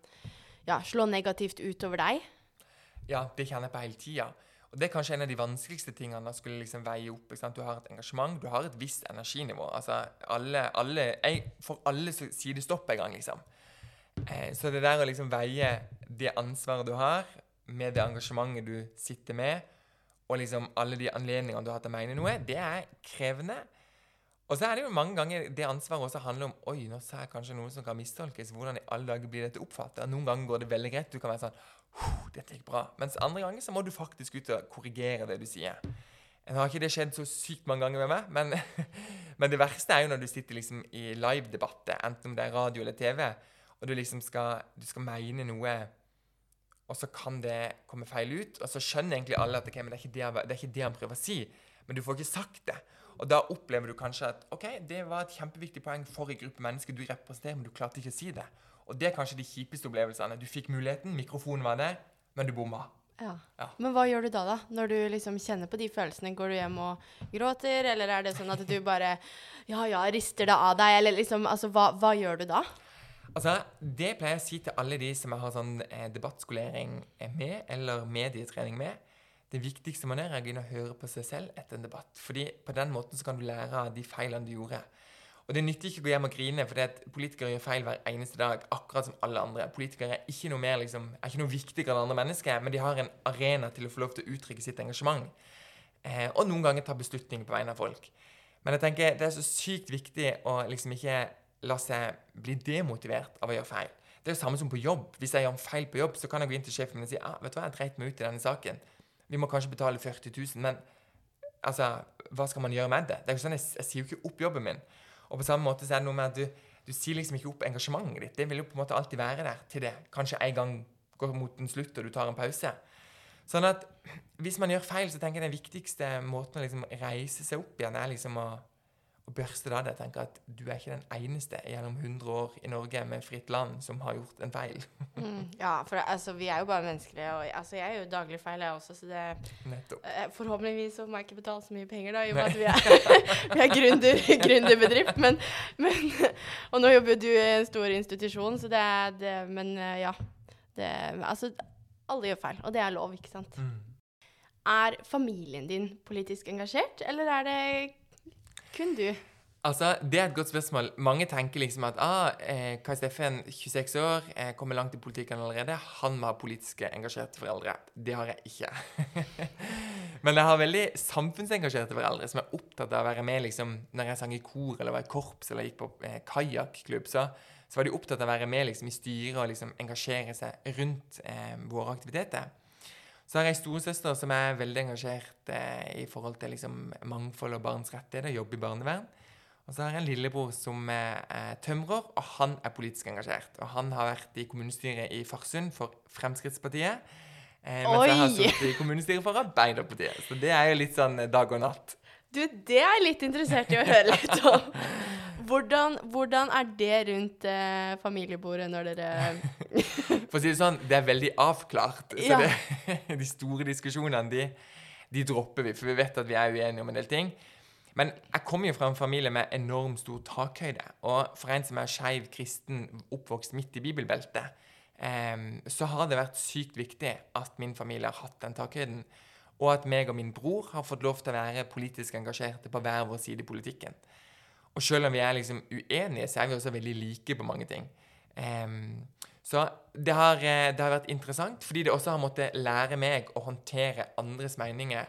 [SPEAKER 1] ja, slå negativt utover deg?
[SPEAKER 2] Ja, det kjenner jeg på hele tida. Og det er kanskje en av de vanskeligste tingene å skulle liksom veie opp. Ikke sant? Du har et engasjement, du har et visst energinivå. Altså, alle, alle, jeg, for alle så sier det stopp en gang, liksom. Eh, så det der å liksom veie det ansvaret du har, med det engasjementet du sitter med, og liksom alle de anledningene du har til å mene noe, det er krevende. Og så er det jo mange ganger det ansvaret også handler om Oi, nå sa jeg kanskje noe som kan mistolkes. Hvordan i alle dager blir dette oppfattet? Noen ganger går det veldig greit. Du kan være sånn «Huh, Dette gikk bra. Mens andre ganger så må du faktisk ut og korrigere det du sier. Nå har ikke det skjedd så sykt mange ganger med meg, men, men det verste er jo når du sitter liksom i live-debatter, enten om det er radio eller TV, og du liksom skal, du skal mene noe og så kan det komme feil ut. Og så skjønner egentlig alle at okay, det, er det, det er ikke det han prøver å si. Men du får ikke sagt det. Og da opplever du kanskje at ok, det var et kjempeviktig poeng for en gruppe mennesker du representerer, men du klarte ikke å si det. Og det er kanskje de kjipeste opplevelsene. Du fikk muligheten, mikrofonen var der, men du bomma.
[SPEAKER 1] Ja.
[SPEAKER 2] Ja.
[SPEAKER 1] Men hva gjør du da, da? Når du liksom kjenner på de følelsene? Går du hjem og gråter, eller er det sånn at du bare ja, ja, rister det av deg, eller liksom Altså, hva, hva gjør du da?
[SPEAKER 2] Altså, Det pleier jeg å si til alle de som jeg har sånn eh, debattskolering eh, med, eller medietrening med. Det viktigste man gjør, er å begynne å høre på seg selv etter en debatt. Fordi på den måten så kan du lære av de feilene du gjorde. Og det nytter ikke å gå hjem og grine, for politikere gjør feil hver eneste dag, akkurat som alle andre. Politikere er ikke noe, mer, liksom, er ikke noe viktigere enn andre mennesker, men de har en arena til å få lov til å uttrykke sitt engasjement. Eh, og noen ganger ta beslutninger på vegne av folk. Men jeg tenker det er så sykt viktig å liksom ikke la seg bli demotivert av å gjøre feil. Det er jo samme som på jobb. Hvis jeg gjør feil på jobb, så kan jeg gå inn til sjefen min og si ah, vet du hva, jeg dreit meg ut i denne saken. Vi må kanskje betale 40 000, men altså, hva skal man gjøre med det? Det er jo sånn, Jeg, jeg sier jo ikke opp jobben min. Og på samme måte så er det noe med at du, du sier liksom ikke opp engasjementet ditt. Det vil jo på en måte alltid være der til det kanskje en gang går mot en slutt, og du tar en pause. Sånn at hvis man gjør feil, så tenker jeg den viktigste måten å liksom reise seg opp igjen, er liksom å, å børste det av deg. Tenke at du er ikke den eneste gjennom 100 år i Norge med fritt land som har gjort en feil.
[SPEAKER 1] Mm, ja, for altså, vi er jo bare mennesker. og altså, jeg gjør jo daglig feil, jeg også, så det
[SPEAKER 2] Nettopp.
[SPEAKER 1] eh, Forhåpentligvis så må jeg ikke betale så mye penger, da, i og med at vi er, vi er gründer, gründerbedrift. Men, men Og nå jobber jo du i en stor institusjon, så det er det Men eh, ja. Det, altså, alle gjør feil, og det er lov, ikke sant.
[SPEAKER 2] Mm.
[SPEAKER 1] Er familien din politisk engasjert, eller er det kun du?
[SPEAKER 2] Altså, Det er et godt spørsmål. Mange tenker liksom at ah, eh, Kai Steffen, 26 år, eh, kommer langt i politikken allerede. Han må ha politiske, engasjerte foreldre. Det har jeg ikke. Men jeg har veldig samfunnsengasjerte foreldre som er opptatt av å være med liksom, når jeg sang i kor eller var i korps eller gikk på eh, kajakklubb. Så, så var de opptatt av å være med liksom, i styret og liksom, engasjere seg rundt eh, våre aktiviteter. Så har jeg en storesøster som er veldig engasjert eh, i forhold til liksom, mangfold og barns rettigheter, jobber i barnevern. Og så har jeg en lillebror som er, er tømrer, og han er politisk engasjert. Og han har vært i kommunestyret i Farsund for Fremskrittspartiet. Eh, mens jeg har
[SPEAKER 1] Oi!
[SPEAKER 2] sittet i kommunestyret for Arbeiderpartiet. Så det er jo litt sånn eh, dag og natt.
[SPEAKER 1] Du, det er jeg litt interessert i å høre litt om. Hvordan, hvordan er det rundt eh, familiebordet når dere
[SPEAKER 2] For å si det sånn, det er veldig avklart. Så
[SPEAKER 1] Ja.
[SPEAKER 2] det, de store diskusjonene, de, de dropper vi, for vi vet at vi er uenige om en del ting. Men jeg kommer jo fra en familie med enormt stor takhøyde. Og for en som er skeiv kristen, oppvokst midt i bibelbeltet, em, så har det vært sykt viktig at min familie har hatt den takhøyden. Og at meg og min bror har fått lov til å være politisk engasjerte på hver vår side i politikken. Og selv om vi er liksom uenige, så er vi også veldig like på mange ting. Em, så det har, eh, det har vært interessant, fordi det også har måttet lære meg å håndtere andres meninger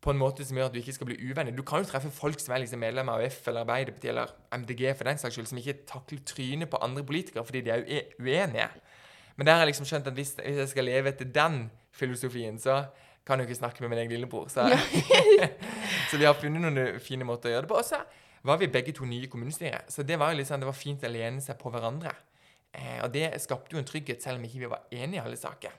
[SPEAKER 2] på en måte som gjør at du ikke skal bli uvenner. Du kan jo treffe folk som er liksom medlem av AUF eller Arbeiderpartiet eller MDG for den saks skyld, som ikke takler trynet på andre politikere fordi de er uenige. Men der har jeg liksom skjønt at hvis, hvis jeg skal leve etter den filosofien, så kan jo ikke snakke med min egen lillebror. Så, så vi har funnet noen fine måter å gjøre det på. Og så var vi begge to nye i kommunestyret, så det var jo sånn, det var fint å lene seg på hverandre. Eh, og det skapte jo en trygghet, selv om ikke vi var enige i alle saker.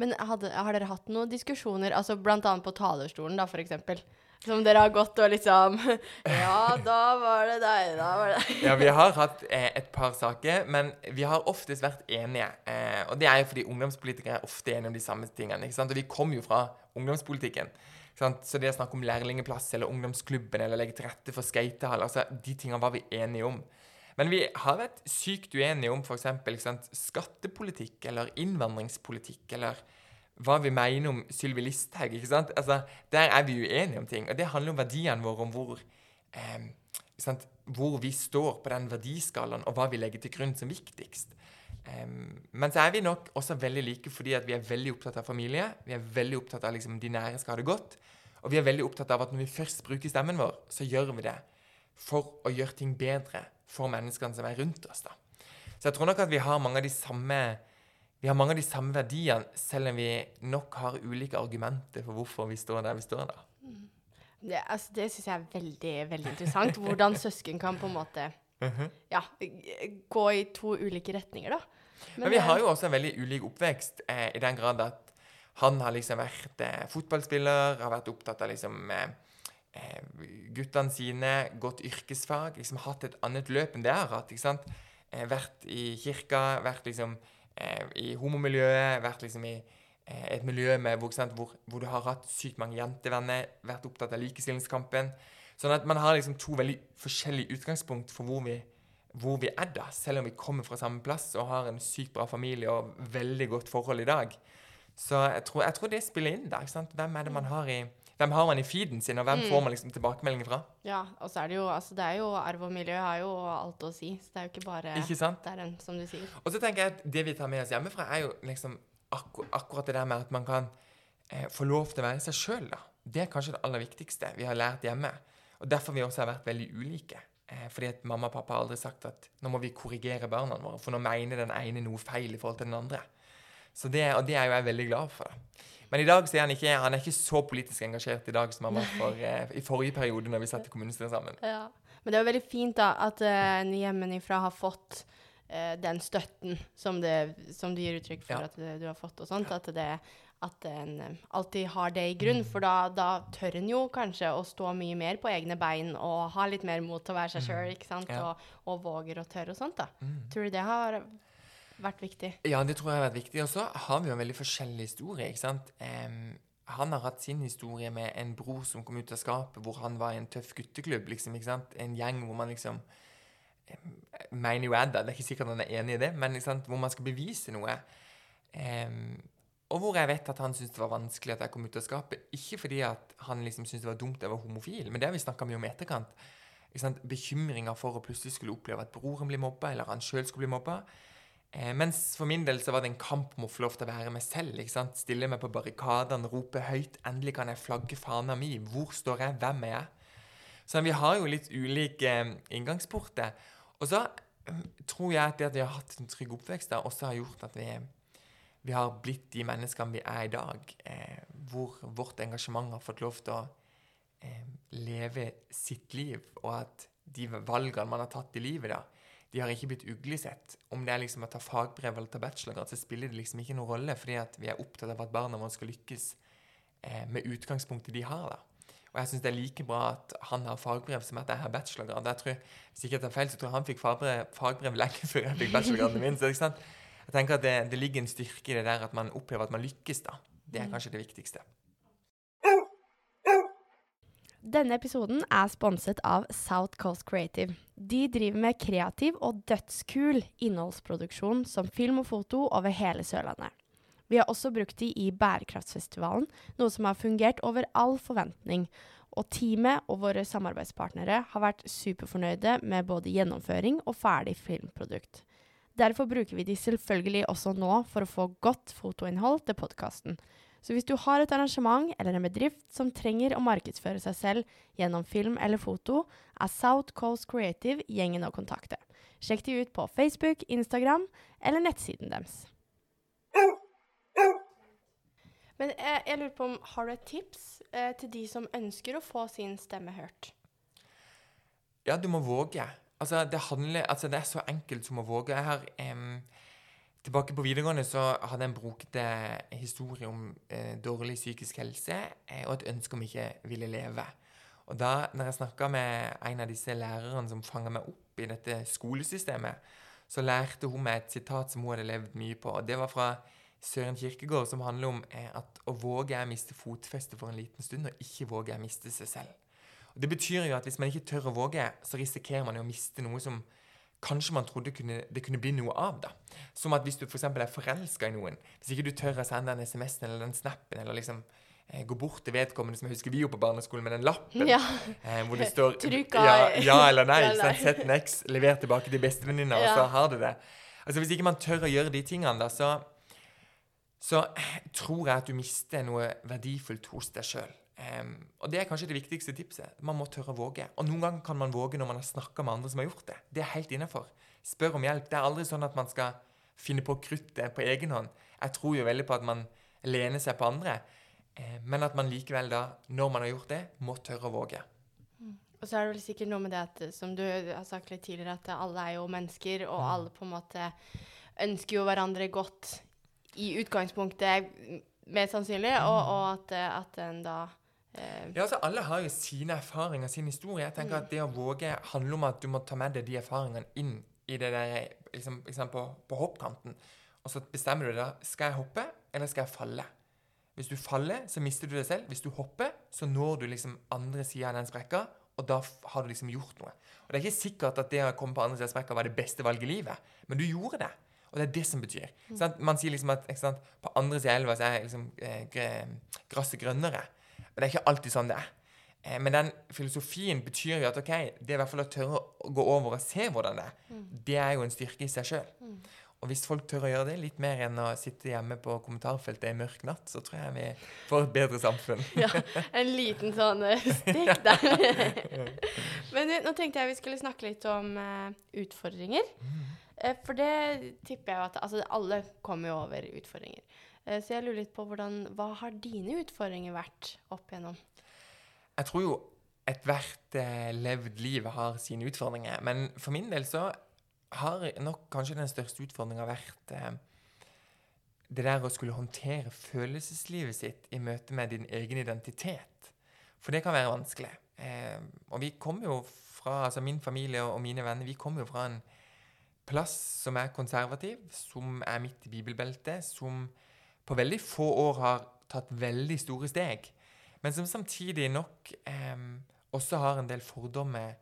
[SPEAKER 1] Men hadde, har dere hatt noen diskusjoner, altså annet på talerstolen, da, eksempel? Som dere har gått og liksom Ja, da var det deg, da var det deg.
[SPEAKER 2] Ja, vi har hatt eh, et par saker, men vi har oftest vært enige. Eh, og det er jo fordi ungdomspolitikere er ofte enige om de samme tingene. ikke sant? Og vi kom jo fra ungdomspolitikken. ikke sant? Så det å snakke om lærlingeplass eller ungdomsklubben eller legge til rette for skatehall, altså de tingene var vi enige om. Men vi har vært sykt uenige om f.eks. skattepolitikk eller innvandringspolitikk eller hva vi mener om Sylvi Listhaug. ikke sant? Altså, Der er vi uenige om ting. Og det handler om verdiene våre, om hvor eh, hvor vi står på den verdiskalaen, og hva vi legger til grunn som viktigst. Eh, men så er vi nok også veldig like fordi at vi er veldig opptatt av familie. Vi er veldig opptatt av liksom de nære skal ha det godt. Og vi er veldig opptatt av at når vi først bruker stemmen vår, så gjør vi det for å gjøre ting bedre for menneskene som er rundt oss. da. Så jeg tror nok at vi har mange av de samme vi har mange av de samme verdiene, selv om vi nok har ulike argumenter for hvorfor vi står der vi står. da.
[SPEAKER 1] Det, altså, det syns jeg er veldig, veldig interessant. Hvordan søsken kan på en måte ja, gå i to ulike retninger, da.
[SPEAKER 2] Men, vi har jo også en veldig ulik oppvekst, eh, i den grad at han har liksom vært eh, fotballspiller, har vært opptatt av liksom eh, eh, guttene sine, gått yrkesfag, liksom hatt et annet løp enn det jeg har hatt. ikke sant? Eh, vært i kirka, vært liksom eh, i homomiljøet, vært liksom i eh, et miljø med, hvor, sant, hvor, hvor du har hatt sykt mange jentevenner, vært opptatt av likestillingskampen. Sånn at man har liksom to veldig forskjellige utgangspunkt for hvor vi, hvor vi er da, selv om vi kommer fra samme plass og har en sykt bra familie og veldig godt forhold i dag. Så jeg tror, jeg tror det spiller inn der. ikke sant? Hvem er det man har i hvem har man i feeden sin, og hvem får man liksom tilbakemeldinger fra?
[SPEAKER 1] Ja, og så er det jo altså det er jo Arv og miljø har jo alt å si. Så det er jo ikke bare
[SPEAKER 2] Ikke sant?
[SPEAKER 1] det er den, som du sier.
[SPEAKER 2] Og så tenker jeg at det vi tar med oss hjemmefra, er jo liksom akkur akkurat det der med at man kan eh, få lov til å være seg sjøl, da. Det er kanskje det aller viktigste vi har lært hjemme. Og derfor vi også har vært veldig ulike. Eh, fordi at mamma og pappa har aldri sagt at nå må vi korrigere barna våre, for nå mener den ene noe feil i forhold til den andre. Så det, og det er jo jeg veldig glad for. da. Men i dag så er han ikke, han er ikke så politisk engasjert i dag som han var for, eh, i forrige periode, når vi satt i kommunestyret sammen.
[SPEAKER 1] Ja. Men det er jo veldig fint da, at uh, en hjemmefra har fått eh, den støtten som, det, som du gir uttrykk for
[SPEAKER 2] Ja.
[SPEAKER 1] at du, du har fått. og sånt, At, det, at en eh, alltid har det i grunn. For da, da tør en jo kanskje å stå mye mer på egne bein og ha litt mer mot til å være seg sjøl.
[SPEAKER 2] Ja.
[SPEAKER 1] Og, og våger og tør og sånt. da.
[SPEAKER 2] Mm.
[SPEAKER 1] Tror du det har vært viktig?
[SPEAKER 2] Ja, det tror jeg har vært viktig. Og så har vi jo en veldig forskjellig historie. ikke sant? Um, han har hatt sin historie med en bror som kom ut av skapet, hvor han var i en tøff gutteklubb. liksom, ikke sant? En gjeng hvor man liksom mener jo jeg da, det er ikke sikkert han er enig i det, men hvor man skal bevise noe. Um, og hvor jeg vet at han syntes det var vanskelig at jeg kom ut av skapet. Ikke fordi at han liksom syntes det var dumt jeg var homofil, men det har vi snakka mye om i etterkant. Bekymringer for å plutselig skulle oppleve at broren blir mobba, eller han sjøl skulle bli mobba. Eh, mens for min del så var det en kamp om å få lov til å være meg selv. ikke sant? Stille meg på barrikadene, rope høyt 'Endelig kan jeg flagge fana mi'. Hvor står jeg? Hvem er jeg? Så vi har jo litt ulike eh, inngangsporter. Og så eh, tror jeg at det at vi har hatt en trygg oppvekst, da, også har gjort at vi, vi har blitt de menneskene vi er i dag. Eh, hvor vårt engasjement har fått lov til å eh, leve sitt liv, og at de valgene man har tatt i livet, da, de har ikke blitt uglesett. Om det er liksom å ta fagbrev eller ta bachelorgrad, så spiller det liksom ikke noen rolle, fordi at vi er opptatt av at barna våre skal lykkes eh, med utgangspunktet de har. da. Og jeg syns det er like bra at han har fagbrev som at jeg har bachelorgrad. Jeg tror, hvis ikke jeg tar feil, så tror jeg han fikk fagbrev, fagbrev lenge før jeg fikk bachelorgraden min. så ikke sant? Jeg tenker at det, det, ligger en styrke i det der at man opplever at man lykkes. da. Det er kanskje det viktigste.
[SPEAKER 1] Denne episoden er sponset av South Coast Creative. De driver med kreativ og dødskul innholdsproduksjon som film og foto over hele Sørlandet. Vi har også brukt de i Bærekraftsfestivalen, noe som har fungert over all forventning. Og teamet og våre samarbeidspartnere har vært superfornøyde med både gjennomføring og ferdig filmprodukt. Derfor bruker vi de selvfølgelig også nå for å få godt fotoinnhold til podkasten. Så hvis du har et arrangement eller en bedrift som trenger å markedsføre seg selv gjennom film eller foto, er South Coast Creative gjengen å kontakte. Sjekk de ut på Facebook, Instagram eller nettsiden deres. Men jeg, eh, jeg lurer på om Har du et tips eh, til de som ønsker å få sin stemme hørt?
[SPEAKER 2] Ja, du må våge. Altså, det, handler, altså, det er så enkelt som å våge. Jeg har... Um Tilbake på videregående så hadde jeg en brokete historie om eh, dårlig psykisk helse eh, og et ønske om ikke ville leve. Og da når jeg snakka med en av disse lærerne som fanga meg opp i dette skolesystemet, så lærte hun meg et sitat som hun hadde levd mye på. og Det var fra Søren Kirkegård, som handler om eh, at å våge er å miste fotfestet for en liten stund, og ikke våge er å miste seg selv. Og Det betyr jo at hvis man ikke tør å våge, så risikerer man jo å miste noe som kanskje man trodde kunne, det kunne bli noe av. da. Som at hvis du f.eks. For er forelska i noen, hvis ikke du tør å sende den SMS-en eller den snappen, eller liksom eh, gå bort til vedkommende, som jeg husker vi gjorde på barneskolen, med den lappen
[SPEAKER 1] ja.
[SPEAKER 2] eh, hvor det står ja, ja, eller nei. ja, Sett en X, lever tilbake til bestevenninna, ja. og så har du det. Altså Hvis ikke man tør å gjøre de tingene, da, så, så tror jeg at du mister noe verdifullt hos deg sjøl. Um, og Det er kanskje det viktigste tipset. Man må tørre å våge. Og Noen ganger kan man våge når man har snakka med andre som har gjort det. Det er helt innafor. Spør om hjelp. Det er aldri sånn at man skal finne på kruttet på egen hånd. Jeg tror jo veldig på at man lener seg på andre, eh, men at man likevel da, når man har gjort det, må tørre å våge.
[SPEAKER 1] Mm. Og så er det vel sikkert noe med det at, som du har sagt litt tidligere, at alle er jo mennesker, og mm. alle på en måte ønsker jo hverandre godt i utgangspunktet, mest sannsynlig, og, og at, at en da
[SPEAKER 2] ja, altså Alle har jo sine erfaringer, sin historie. Jeg tenker mm. at Det å våge handler om at du må ta med deg de erfaringene inn i det der, liksom, liksom på, på, hoppkanten. Og så bestemmer du deg skal jeg hoppe, eller skal jeg falle. Hvis du faller, så mister du deg selv. Hvis du hopper, så når du liksom andre sida av den sprekka, og da har du liksom gjort noe. Og Det er ikke sikkert at det å komme på andre sida av sprekka var det beste valget i livet, men du gjorde det. Og det er det som betyr. Mm. Man sier liksom at sant, på andre sida av elva så er liksom, eh, gresset grønnere. Men det er ikke alltid sånn det er. Eh, men den filosofien betyr jo at ok, det er i hvert fall å tørre å gå over og se hvordan det er. Mm. Det er jo en styrke i seg sjøl. Mm. Og hvis folk tør å gjøre det, litt mer enn å sitte hjemme på kommentarfeltet en mørk natt, så tror jeg vi får et bedre samfunn.
[SPEAKER 1] ja, en liten sånn uh, stikk der. Men nå tenkte jeg vi skulle snakke litt om uh, utfordringer. Mm. Uh, for det tipper jeg jo at Altså, alle kommer jo over utfordringer. Eh, så jeg lurer litt på hvordan, hva har dine utfordringer vært opp igjennom?
[SPEAKER 2] Jeg tror jo ethvert eh, levd liv har sine utfordringer. Men for min del så har nok kanskje den største utfordringa vært eh, det der å skulle håndtere følelseslivet sitt i møte med din egen identitet. For det kan være vanskelig. Eh, og vi kommer jo fra, altså min familie og mine venner, vi kommer jo fra en plass som er konservativ, som er midt i bibelbeltet, som på veldig få år har tatt veldig store steg, men som samtidig nok eh, også har en del fordommer,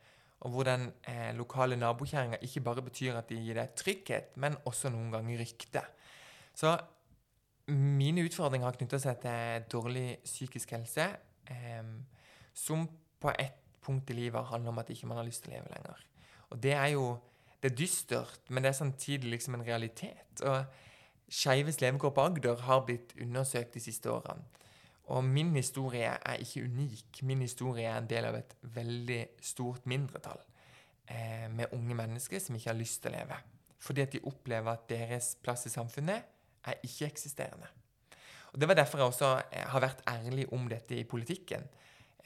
[SPEAKER 2] om hvor den eh, lokale nabokjerringa ikke bare betyr at de gir deg trygghet, men også noen ganger rykte. Så mine utfordringer har knytta seg til dårlig psykisk helse, eh, som på ett punkt i livet handler om at ikke man har lyst til å leve lenger. Og det er jo det er dystert, men det er samtidig liksom en realitet. Og Skeives levekår på Agder har blitt undersøkt de siste årene. Og min historie er ikke unik. Min historie er en del av et veldig stort mindretall eh, med unge mennesker som ikke har lyst til å leve. Fordi at de opplever at deres plass i samfunnet er ikke-eksisterende. Og Det var derfor jeg også eh, har vært ærlig om dette i politikken.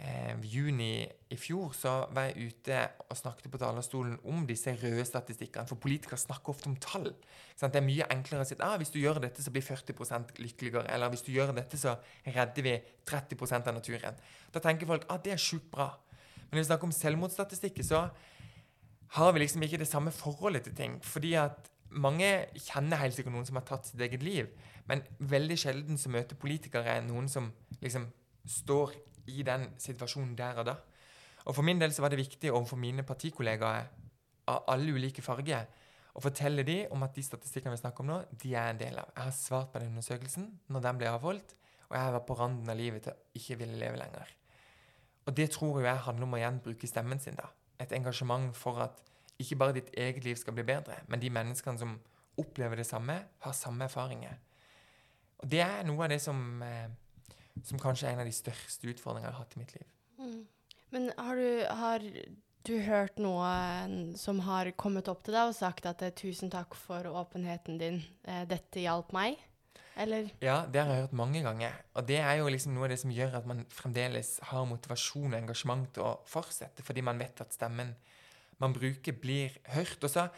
[SPEAKER 2] Eh, juni i fjor så var jeg ute og snakket på talerstolen om disse røde statistikkene. For politikere snakker ofte om tall. Sant? Det er mye enklere å si at ah, hvis du gjør dette, så blir 40% lykkeligere. Eller hvis du gjør dette, så redder vi 30 av naturen. Da tenker folk at ah, det er sjukt bra. Men når vi snakker om selvmordsstatistikker, så har vi liksom ikke det samme forholdet til ting. Fordi at mange kjenner helt sikkert noen som har tatt sitt eget liv. Men veldig sjelden så møter politikere noen som liksom står i den situasjonen der og da. Og For min del så var det viktig overfor mine partikollegaer av alle ulike farger å fortelle dem om at de statistikkene vi snakker om nå, de er en del av. Jeg har svart på den undersøkelsen når den ble avholdt, og jeg var på randen av livet til å ikke ville leve lenger. Og det tror jo jeg handler om å igjen bruke stemmen sin. da. Et engasjement for at ikke bare ditt eget liv skal bli bedre, men de menneskene som opplever det samme, har samme erfaringer. Og det er noe av det som eh, som kanskje er en av de største utfordringene jeg har hatt i mitt liv.
[SPEAKER 1] Mm. Men har du, har du, hørt noe som har kommet opp til deg og sagt at eh, 'tusen takk for åpenheten din, eh, dette hjalp meg'? Eller?
[SPEAKER 2] Ja, det har jeg hørt mange ganger. Og det er jo liksom noe av det som gjør at man fremdeles har motivasjon og engasjement til å fortsette, fordi man vet at stemmen man bruker, blir hørt. Og så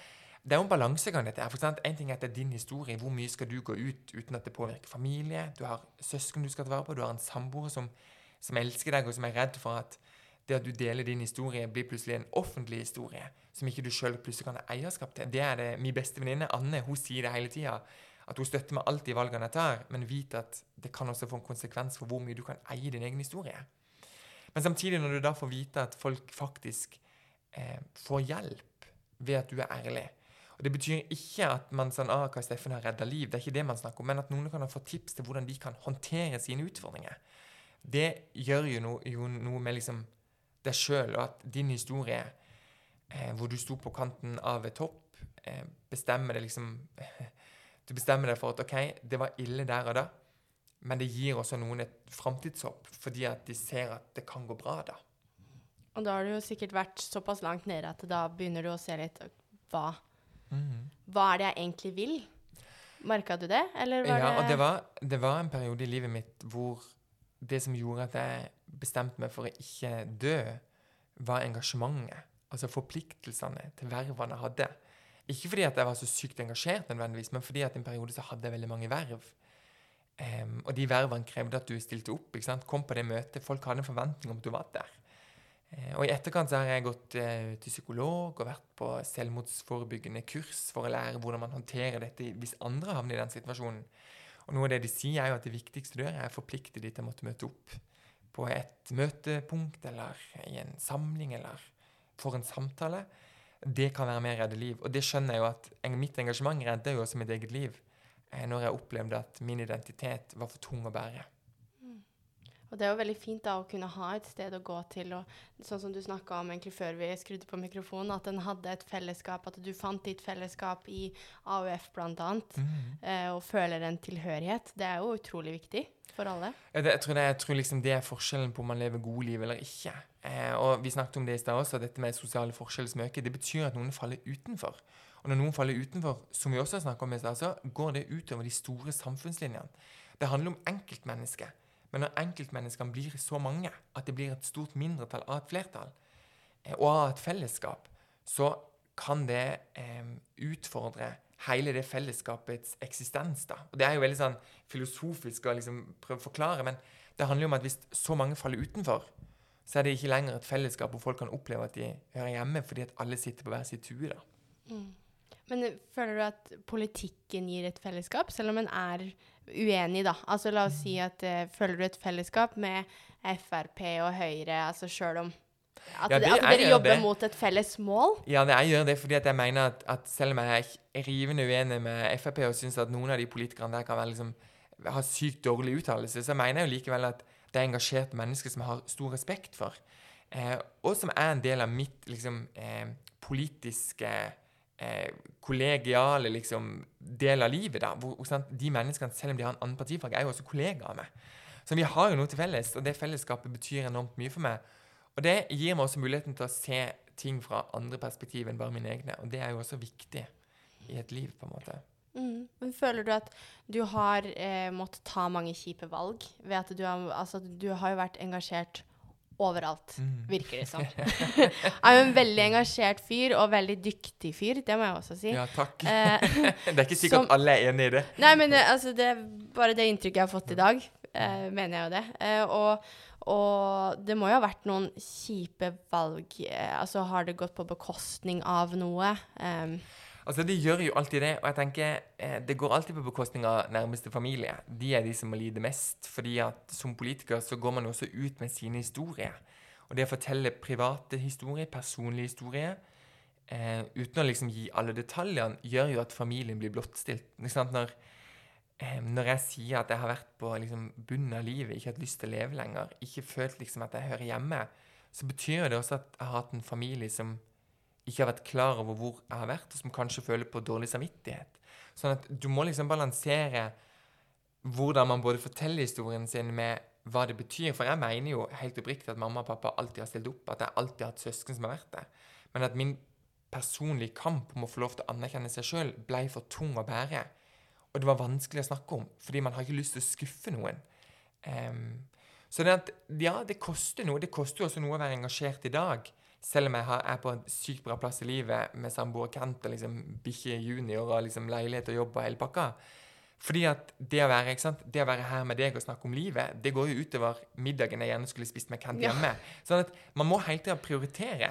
[SPEAKER 2] det er jo en balansegang, dette. For sant? En ting er at det er din historie. Hvor mye skal du gå ut uten at det påvirker familie? Du har søsken du skal ta vare på. Du har en samboer som, som, elsker deg, og som er redd for at det at du deler din historie, blir plutselig en offentlig historie som ikke du sjøl plutselig kan ha eierskap til. Det er det min beste venninne Anne hun sier det hele tida. At hun støtter meg alltid i valgene jeg tar, men vit at det kan også få en konsekvens for hvor mye du kan eie din egen historie. Men samtidig, når du da får vite at folk faktisk eh, får hjelp ved at du er ærlig, og Det betyr ikke at man sånn, ah, hva Steffen har redda liv, det er ikke det man snakker om, men at noen kan fått tips til hvordan de kan håndtere sine utfordringer. Det gjør jo, noe, jo noe med liksom deg sjøl, og at din historie, eh, hvor du sto på kanten av et topp, eh, bestemmer det liksom Du bestemmer deg for at OK, det var ille der og da, men det gir også noen et framtidshåp, fordi at de ser at det kan gå bra da.
[SPEAKER 1] Og da har du jo sikkert vært såpass langt nede at da begynner du å se litt hva Mm. Hva er det jeg egentlig vil? Merka du det, eller
[SPEAKER 2] var ja, det og det var, det var, en periode i livet mitt hvor det som gjorde at jeg bestemte meg for å ikke dø, var engasjementet. Altså forpliktelsene til vervene jeg hadde. Ikke fordi at jeg var så sykt engasjert, nødvendigvis, men fordi at i en periode så hadde jeg veldig mange verv. Um, og de vervene krevde at du stilte opp. ikke sant? Kom på det møtet. Folk hadde en forventning om at du var der. Eh, og I etterkant så har jeg gått eh, til psykolog og vært på selvmordsforebyggende kurs for å lære hvordan man håndterer dette hvis andre havner i den situasjonen. Og Noe av det de sier, er jo at det viktigste du gjør, er å forplikte de til å måtte møte opp på et møtepunkt eller i en samling eller for en samtale. Det kan være med å redde liv. Og det skjønner jeg jo at mitt engasjement redder jo også mitt eget liv eh, når jeg opplevde at min identitet var for tung å bære.
[SPEAKER 1] Og det er jo veldig fint da å kunne ha et sted å gå til, og sånn som du snakka om egentlig før vi skrudde på mikrofonen, at en hadde et fellesskap, at du fant ditt fellesskap i AUF bl.a., mm. eh, og føler en tilhørighet. Det er jo utrolig viktig for alle.
[SPEAKER 2] Det, jeg tror, det, jeg tror liksom det er forskjellen på om man lever gode liv eller ikke. Eh, og vi snakket om det i stad også, dette med sosiale forskjeller som øker. Det betyr at noen faller utenfor. Og når noen faller utenfor, som vi også har snakket om i stad, så går det utover de store samfunnslinjene. Det handler om enkeltmennesket. Men når enkeltmenneskene blir så mange at det blir et stort mindretall av et flertall, eh, og av et fellesskap, så kan det eh, utfordre hele det fellesskapets eksistens. da. Og Det er jo veldig sånn filosofisk å liksom prøve å forklare, men det handler jo om at hvis så mange faller utenfor, så er det ikke lenger et fellesskap hvor folk kan oppleve at de hører hjemme, fordi at alle sitter på hver sitt tue. da. Mm.
[SPEAKER 1] Men føler du at politikken gir et fellesskap, selv om en er uenig, da? Altså la oss si at uh, føler du et fellesskap med Frp og Høyre, altså sjøl om at, ja, det, at dere jobber det. mot et felles mål?
[SPEAKER 2] Ja, det, jeg gjør det fordi jeg mener at, at, selv om jeg er rivende uenig med Frp og syns at noen av de politikerne der kan være liksom, ha sykt dårlig uttalelse, så mener jeg jo likevel at det er engasjerte mennesker som jeg har stor respekt for. Eh, og som er en del av mitt liksom, eh, politiske eh, kollegiale liksom, del av livet. da, hvor sant, De menneskene, selv om de har en annen partifarge, er jo også kollegaer av meg. Så vi har jo noe til felles, og det fellesskapet betyr enormt mye for meg. Og det gir meg også muligheten til å se ting fra andre perspektiv enn bare mine egne. Og det er jo også viktig i et liv, på en måte.
[SPEAKER 1] Mm. Men føler du at du har eh, måttet ta mange kjipe valg? Ved at du har, altså, du har jo vært engasjert overalt,
[SPEAKER 2] Mm.
[SPEAKER 1] virker det som. er jo en veldig engasjert fyr, og veldig dyktig fyr, det må jeg også si.
[SPEAKER 2] Ja, takk.
[SPEAKER 1] Eh,
[SPEAKER 2] det er ikke sikkert
[SPEAKER 1] som-
[SPEAKER 2] alle er enig i det.
[SPEAKER 1] Nei, men det, altså, det er bare det inntrykket jeg har fått i dag, eh, mener jeg jo det. Eh, og, og det må jo ha vært noen kjipe valg. Eh, altså, har det gått på bekostning av noe? Um,
[SPEAKER 2] Altså, De gjør jo alltid det, og jeg tenker eh, det går alltid på bekostning av nærmeste familie. De er de som må lide mest, fordi at som politiker så går man også ut med sine historier. Og det å fortelle private historier, personlige historier, eh, uten å liksom gi alle detaljene, gjør jo at familien blir blottstilt. Når, eh, når jeg sier at jeg har vært på liksom, bunnen av livet, ikke hatt lyst til å leve lenger, ikke følt liksom at jeg hører hjemme, så betyr det også at jeg har hatt en familie som ikke har vært klar over hvor jeg har vært, og som kanskje føler på dårlig samvittighet. Sånn at du må liksom balansere hvordan man både forteller historien sin med hva det betyr. For jeg mener jo helt oppriktig at mamma og pappa alltid har stilt opp, at jeg alltid har hatt søsken som har vært der. Men at min personlige kamp om å få lov til å anerkjenne seg sjøl ble for tung å bære. Og det var vanskelig å snakke om, fordi man har ikke lyst til å skuffe noen. Um, så det at, ja, det koster noe. Det koster jo også noe å være engasjert i dag. Selv om jeg har, er på en sykt bra plass i livet med samboer Kent og liksom bikkje junior og liksom leilighet og jobb og hele pakka. Fordi at det å, være, det å være her med deg og snakke om livet, det går jo utover middagen jeg gjerne skulle spist med Kent
[SPEAKER 1] Ja.
[SPEAKER 2] hjemme. Sånn at man må hele tida prioritere.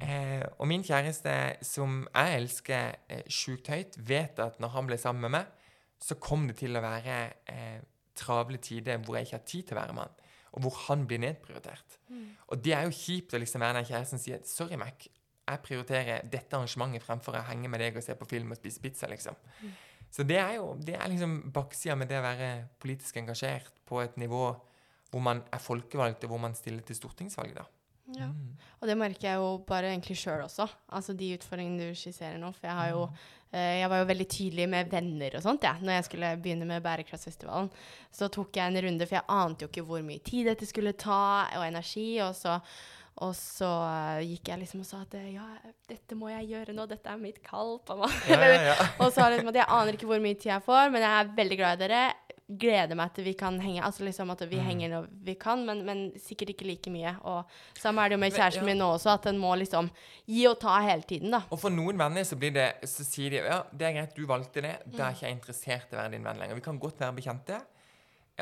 [SPEAKER 2] Eh, og min kjæreste, som jeg elsker eh, sjukt høyt, vet at når han ble sammen med meg, så kom det til å være eh, travle tider hvor jeg ikke har tid til å være med han, og hvor han blir nedprioritert. Og det er jo kjipt å liksom være den kjæresten som sier 'Sorry, Mac, jeg prioriterer dette arrangementet fremfor å henge med deg og se på film og spise pizza', liksom. Så det er jo det er liksom baksida med det å være politisk engasjert på et nivå hvor man er folkevalgt, og hvor man stiller til stortingsvalg, da.
[SPEAKER 1] Ja. Og det merker jeg jo bare egentlig sjøl også. Altså de utfordringene du skisserer nå. For jeg har jo eh, Jeg var jo veldig tydelig med venner og sånt, ja, når jeg skulle begynne med Bærekraftsfestivalen. Så tok jeg en runde, for jeg ante jo ikke hvor mye tid dette skulle ta, og energi. Og så, og så eh, gikk jeg liksom og sa at eh, ja, dette må jeg gjøre nå, dette er mitt kall. på meg.
[SPEAKER 2] Ja, ja, ja.
[SPEAKER 1] og så liksom at jeg aner ikke hvor mye tid jeg får, men jeg er veldig glad i dere. Gleder meg til vi kan henge. Altså liksom at vi
[SPEAKER 2] Mm.
[SPEAKER 1] henger når vi kan, men, men sikkert ikke like mye. Og samme er det jo med
[SPEAKER 2] Men,
[SPEAKER 1] kjæresten
[SPEAKER 2] ja.
[SPEAKER 1] min nå også, at en må liksom gi og ta hele tiden, da.
[SPEAKER 2] Og for noen venner så blir det Så sier de ja, det er greit, du valgte det. Da er ikke jeg interessert i å være din venn lenger. Vi kan godt være bekjente.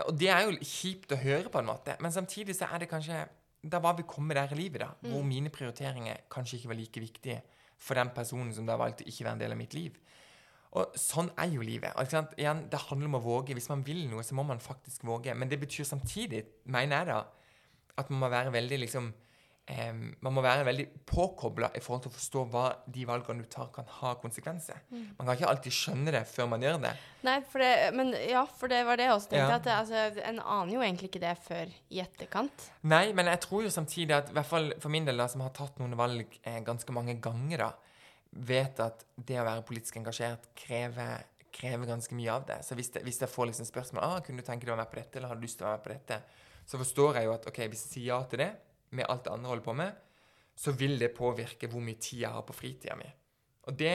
[SPEAKER 2] Og det er jo kjipt å høre, på en måte. Men samtidig så er det kanskje Da var vi kommet der i livet, da. Hvor mine prioriteringer kanskje ikke var like viktige for den personen som da valgte å ikke være en del av mitt liv. Og sånn er jo livet. Og, ikke sant? Igjen, det handler om å våge. Hvis man vil noe, så må man faktisk våge. Men det betyr samtidig, mener jeg da, at man må være veldig liksom em, Man må være veldig påkobla i forhold til å forstå hva de valgene du tar, kan ha konsekvenser. Man kan ikke alltid skjønne det før man gjør det.
[SPEAKER 1] Nei, for det, men ja, for det var det jeg også tenkte.
[SPEAKER 2] Ja.
[SPEAKER 1] At altså, en aner jo egentlig ikke det før i etterkant.
[SPEAKER 2] Nei, men jeg tror jo samtidig at i hvert fall for min del, da, som har tatt noen valg eh, ganske mange ganger, da, vet at det å være politisk engasjert krever, krever ganske mye av det. Så hvis, det, hvis jeg får liksom spørsmål ah, kunne du tenke deg å være med på dette, eller har du lyst til å være med på dette, så forstår jeg jo at ok, hvis jeg sier ja til det, med alt det andre holder på med, så vil det påvirke hvor mye tid jeg har på fritida mi. Og det,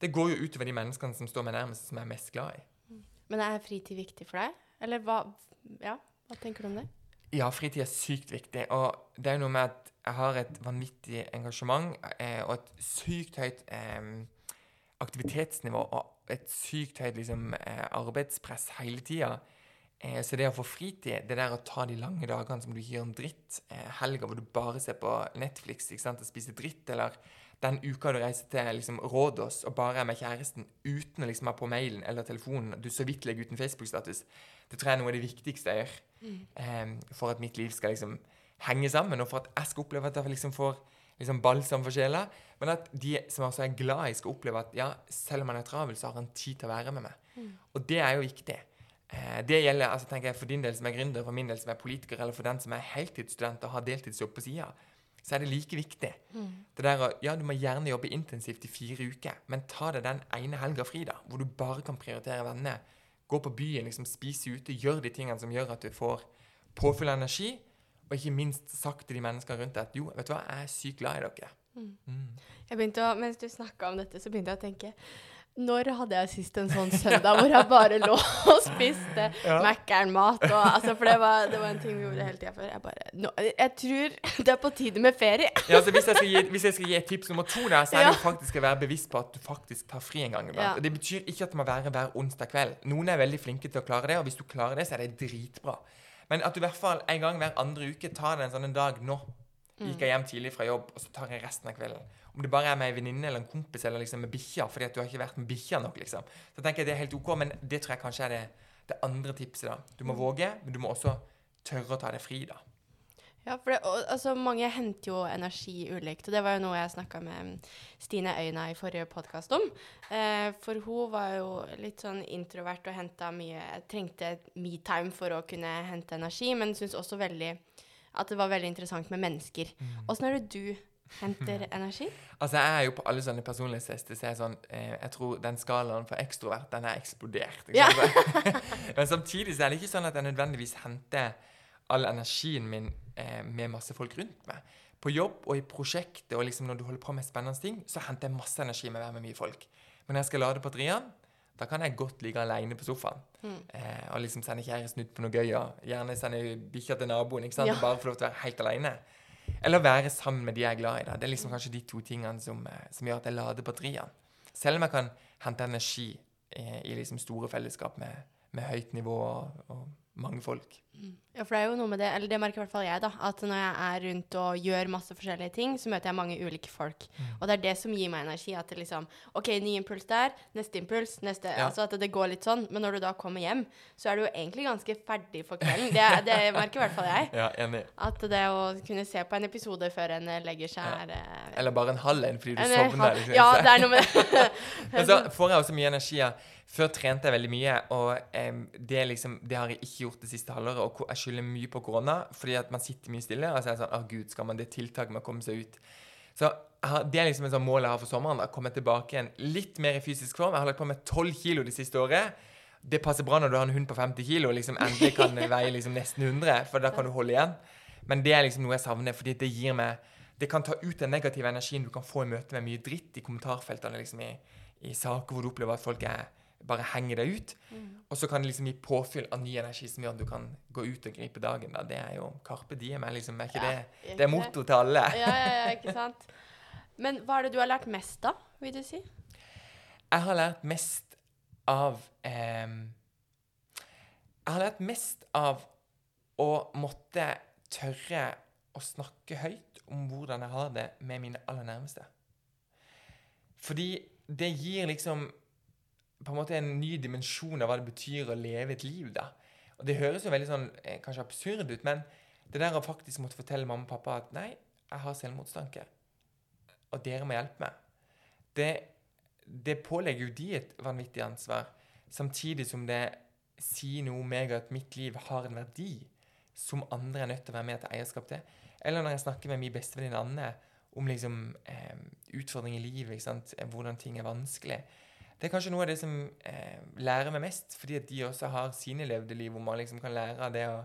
[SPEAKER 2] det går jo utover de menneskene som står meg nærmest, som jeg er mest glad i.
[SPEAKER 1] Men er fritid viktig for deg? Eller hva Ja, hva tenker du om det?
[SPEAKER 2] Ja, fritid er sykt viktig. Og det er noe med at jeg har et vanvittig engasjement eh, og et sykt høyt eh, aktivitetsnivå og et sykt høyt liksom, eh, arbeidspress hele tida. Eh, så det å få fritid, det der å ta de lange dagene som du ikke gjør en dritt, eh, helger hvor du bare ser på Netflix ikke sant, og spiser dritt, eller den uka du reiser til liksom, Rådås og bare er med kjæresten uten å liksom, ha på mailen eller telefonen, du så vidt legger ut en Facebook-status, det tror jeg er noe av det viktigste jeg gjør eh, for at mitt liv skal liksom henge sammen, og for at jeg skal oppleve at jeg liksom får liksom balsam for sjela. Men at de som også er glad i, skal oppleve at ja, selv om han er travel, så har han tid til å være med meg. Og det er jo viktig. Eh, det gjelder altså tenker jeg, for din del som er gründer, for min del som er politiker, eller for den som er heltidsstudent og har deltidsjobb på sida. Så er det like viktig. Det der, å- ja, Du må gjerne jobbe intensivt i fire uker, men ta deg den ene helga fri, da, hvor du bare kan prioritere venner. Gå på byen, liksom spise ute, gjør de tingene som gjør at du får påfyll av energi. Og ikke minst sagt til de menneskene rundt deg at jo, vet du hva, jeg er sykt glad i dere. Mm.
[SPEAKER 1] Jeg begynte å, Mens du snakka om dette, så begynte jeg å tenke Når hadde jeg sist en sånn søndag hvor jeg bare lå og spiste
[SPEAKER 2] Ja.
[SPEAKER 1] Mækkern-mat? Altså, for det var, det var en ting vi gjorde hele tida før. Jeg bare nå, Jeg tror det er på tide med ferie.
[SPEAKER 2] Ja, altså hvis, jeg gi, hvis jeg skal gi et tips nummer to, der, så er det
[SPEAKER 1] Ja.
[SPEAKER 2] faktisk å være bevisst på at du faktisk tar fri en gang iblant.
[SPEAKER 1] Ja.
[SPEAKER 2] Det betyr ikke at det må være hver onsdag kveld. Noen er veldig flinke til å klare det, og hvis du klarer det, så er det dritbra. Men at du i hvert fall en gang hver andre uke tar deg en sånn en dag nå. Gikk jeg hjem tidlig fra jobb, og så tar jeg resten av kvelden. Om det bare er med ei venninne eller en kompis eller liksom med bikkja, fordi at du har ikke vært med bikkja nok, liksom. Så tenker jeg det er helt OK, men det tror jeg kanskje er det, det andre tipset, da. Du må våge, men du må også tørre å ta deg fri, da.
[SPEAKER 1] Ja, for det, og, altså, mange henter jo energi ulikt, og det var jo noe jeg snakka med Stine Øyna i forrige podkast om. Eh, for hun var jo litt sånn introvert og henta mye Trengte metime for å kunne hente energi, men syntes også veldig at det var veldig interessant med mennesker. Åssen er det du henter energi?
[SPEAKER 2] Altså, jeg er jo på alle sånne personlighetstester, så jeg sånn eh, Jeg tror den skalaen for ekstrovert, den er eksplodert.
[SPEAKER 1] Ja.
[SPEAKER 2] Men samtidig så er det ikke sånn at jeg nødvendigvis henter all energien min eh, med masse folk rundt meg. På jobb og i prosjektet og liksom når du holder på med spennende ting, så henter jeg masse energi med å være med mye folk. Men når jeg skal lade batteriene, da kan jeg godt ligge alene på sofaen.
[SPEAKER 1] Mm.
[SPEAKER 2] Eh, og liksom sende kjæresten ut på noe gøy, og gjerne sende bikkja til naboen. ikke sant?
[SPEAKER 1] Ja.
[SPEAKER 2] Bare få lov til å være helt alene. Eller være sammen med de jeg er glad i. Da. Det er liksom kanskje de to tingene som, eh, som gjør at jeg lader batteriene. Selv om jeg kan hente energi i, i liksom store fellesskap med, med høyt nivå og, og mange folk.
[SPEAKER 1] Ja, for det er jo noe med det, eller det merker i hvert fall jeg, da. At når jeg er rundt og gjør masse forskjellige ting, så møter jeg mange ulike folk.
[SPEAKER 2] Mm.
[SPEAKER 1] Og det er det som gir meg energi. At det liksom OK, ny impuls der, neste impuls, neste
[SPEAKER 2] Ja.
[SPEAKER 1] Altså at det går litt sånn. Men når du da kommer hjem, så er du jo egentlig ganske ferdig for kvelden. Det, det merker i hvert fall jeg.
[SPEAKER 2] Ja, enig.
[SPEAKER 1] At det å kunne se på en episode før en legger seg,
[SPEAKER 2] Ja.
[SPEAKER 1] er eh,
[SPEAKER 2] Eller bare en halv en fordi du
[SPEAKER 1] en-
[SPEAKER 2] sovner. Liksom.
[SPEAKER 1] Ja, det er noe med det.
[SPEAKER 2] Men så får jeg også mye energi av Før trente jeg veldig mye, og um, det, liksom, det har jeg ikke gjort det siste halvåret. Og jeg skylder mye på korona, fordi at man sitter mye stille. Og så er det sånn Å, gud, skal man det tiltaket med å komme seg ut? Så det er liksom et sånt mål jeg har for sommeren. Å komme tilbake igjen litt mer i fysisk form. Jeg har lagt på meg 12 kilo det siste året. Det passer bra når du har en hund på 50 kilo og liksom endelig kan veie liksom nesten 100, for da kan du holde igjen. Men det er liksom noe jeg savner, fordi det gir meg Det kan ta ut den negative energien du kan få i møte med mye dritt i kommentarfeltene, liksom i, i saker hvor du opplever at folk er, bare henger deg ut. Og så kan det liksom gi påfyll av ny energi som gjør at du kan gå ut og gripe dagen. Da. Det er jo Karpe Diem, er liksom, er ikke
[SPEAKER 1] Ja,
[SPEAKER 2] det? Det er motto til alle.
[SPEAKER 1] Ja, ja, ja, ikke sant. Men hva er det du har lært mest da, vil du si?
[SPEAKER 2] Jeg har lært mest av eh, Jeg har lært mest av å måtte tørre å snakke høyt om hvordan jeg har det med mine aller nærmeste. Fordi det gir liksom på en måte en ny dimensjon av hva det betyr å leve et liv, da. Og det høres jo veldig sånn eh, kanskje absurd ut, men det der å faktisk måtte fortelle mamma og pappa at nei, jeg har selvmordstanke, og dere må hjelpe meg, det, det pålegger jo de et vanvittig ansvar, samtidig som det sier noe om meg at mitt liv har en verdi som andre er nødt til å være med til eierskap til. Eller når jeg snakker med min bestevenninne Anne om liksom, eh, utfordringer i livet, ikke sant? eh, hvordan ting er vanskelig. Det er kanskje noe av det som eh, lærer meg mest, fordi at de også har sine levde liv, hvor man liksom kan lære av det å,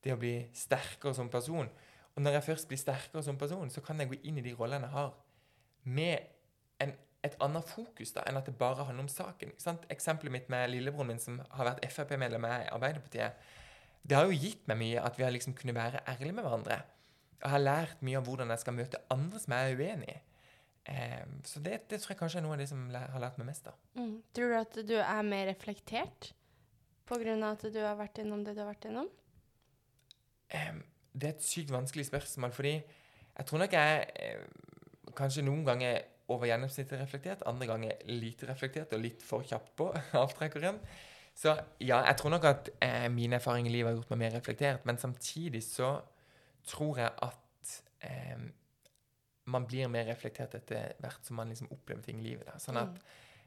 [SPEAKER 2] det å bli sterkere som person. Og når jeg først blir sterkere som person, så kan jeg gå inn i de rollene jeg har, med en, et annet fokus da, enn at det bare handler om saken. Eksempelet mitt med lillebroren min, som har vært Frp-medlem i Arbeiderpartiet, det har jo gitt meg mye at vi har liksom kunnet være ærlige med hverandre. Jeg har lært mye om hvordan jeg skal møte andre som jeg er uenig i. Em, så det, det tror jeg kanskje er noe av det som har lært meg mest da.
[SPEAKER 1] Mm. Tror du at du er mer reflektert av at du har vært innom det du har vært innom?
[SPEAKER 2] Em, det er et sykt vanskelig spørsmål, fordi jeg tror nok jeg eh, kanskje noen ganger over gjennomsnittet reflektert, andre ganger lite reflektert og litt for kjapt på avtrekkeren. Så ja, jeg tror nok at eh, mine erfaringer i livet har gjort meg mer reflektert, men samtidig så tror jeg at eh, man blir mer reflektert etter hvert som man liksom opplever ting i livet. Da. Sånn at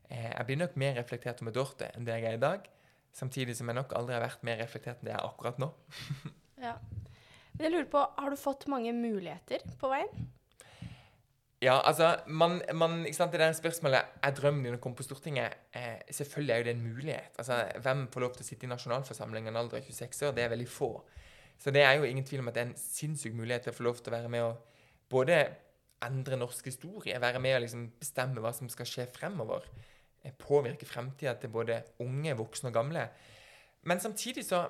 [SPEAKER 2] eh, jeg blir nok mer reflektert om Dorte enn det jeg er i dag, samtidig som jeg nok aldri har vært mer reflektert enn det jeg er akkurat nå.
[SPEAKER 1] Ja. Men jeg lurer på, har du fått mange muligheter på veien?
[SPEAKER 2] Ja, altså, man, man, ikke sant, Det der spørsmålet er drømmen din å komme på Stortinget. Eh, selvfølgelig er jo det en mulighet. Altså, Hvem får lov til å sitte i nasjonalforsamlingen når alder av 26 år? Det er veldig få. Så det er jo ingen tvil om at det er en sinnssyk mulighet til å få lov til å være med og både endre norsk historie, være med og liksom bestemme hva som skal skje fremover. eh, påvirke fremtida til både unge, voksne og gamle. Men samtidig så,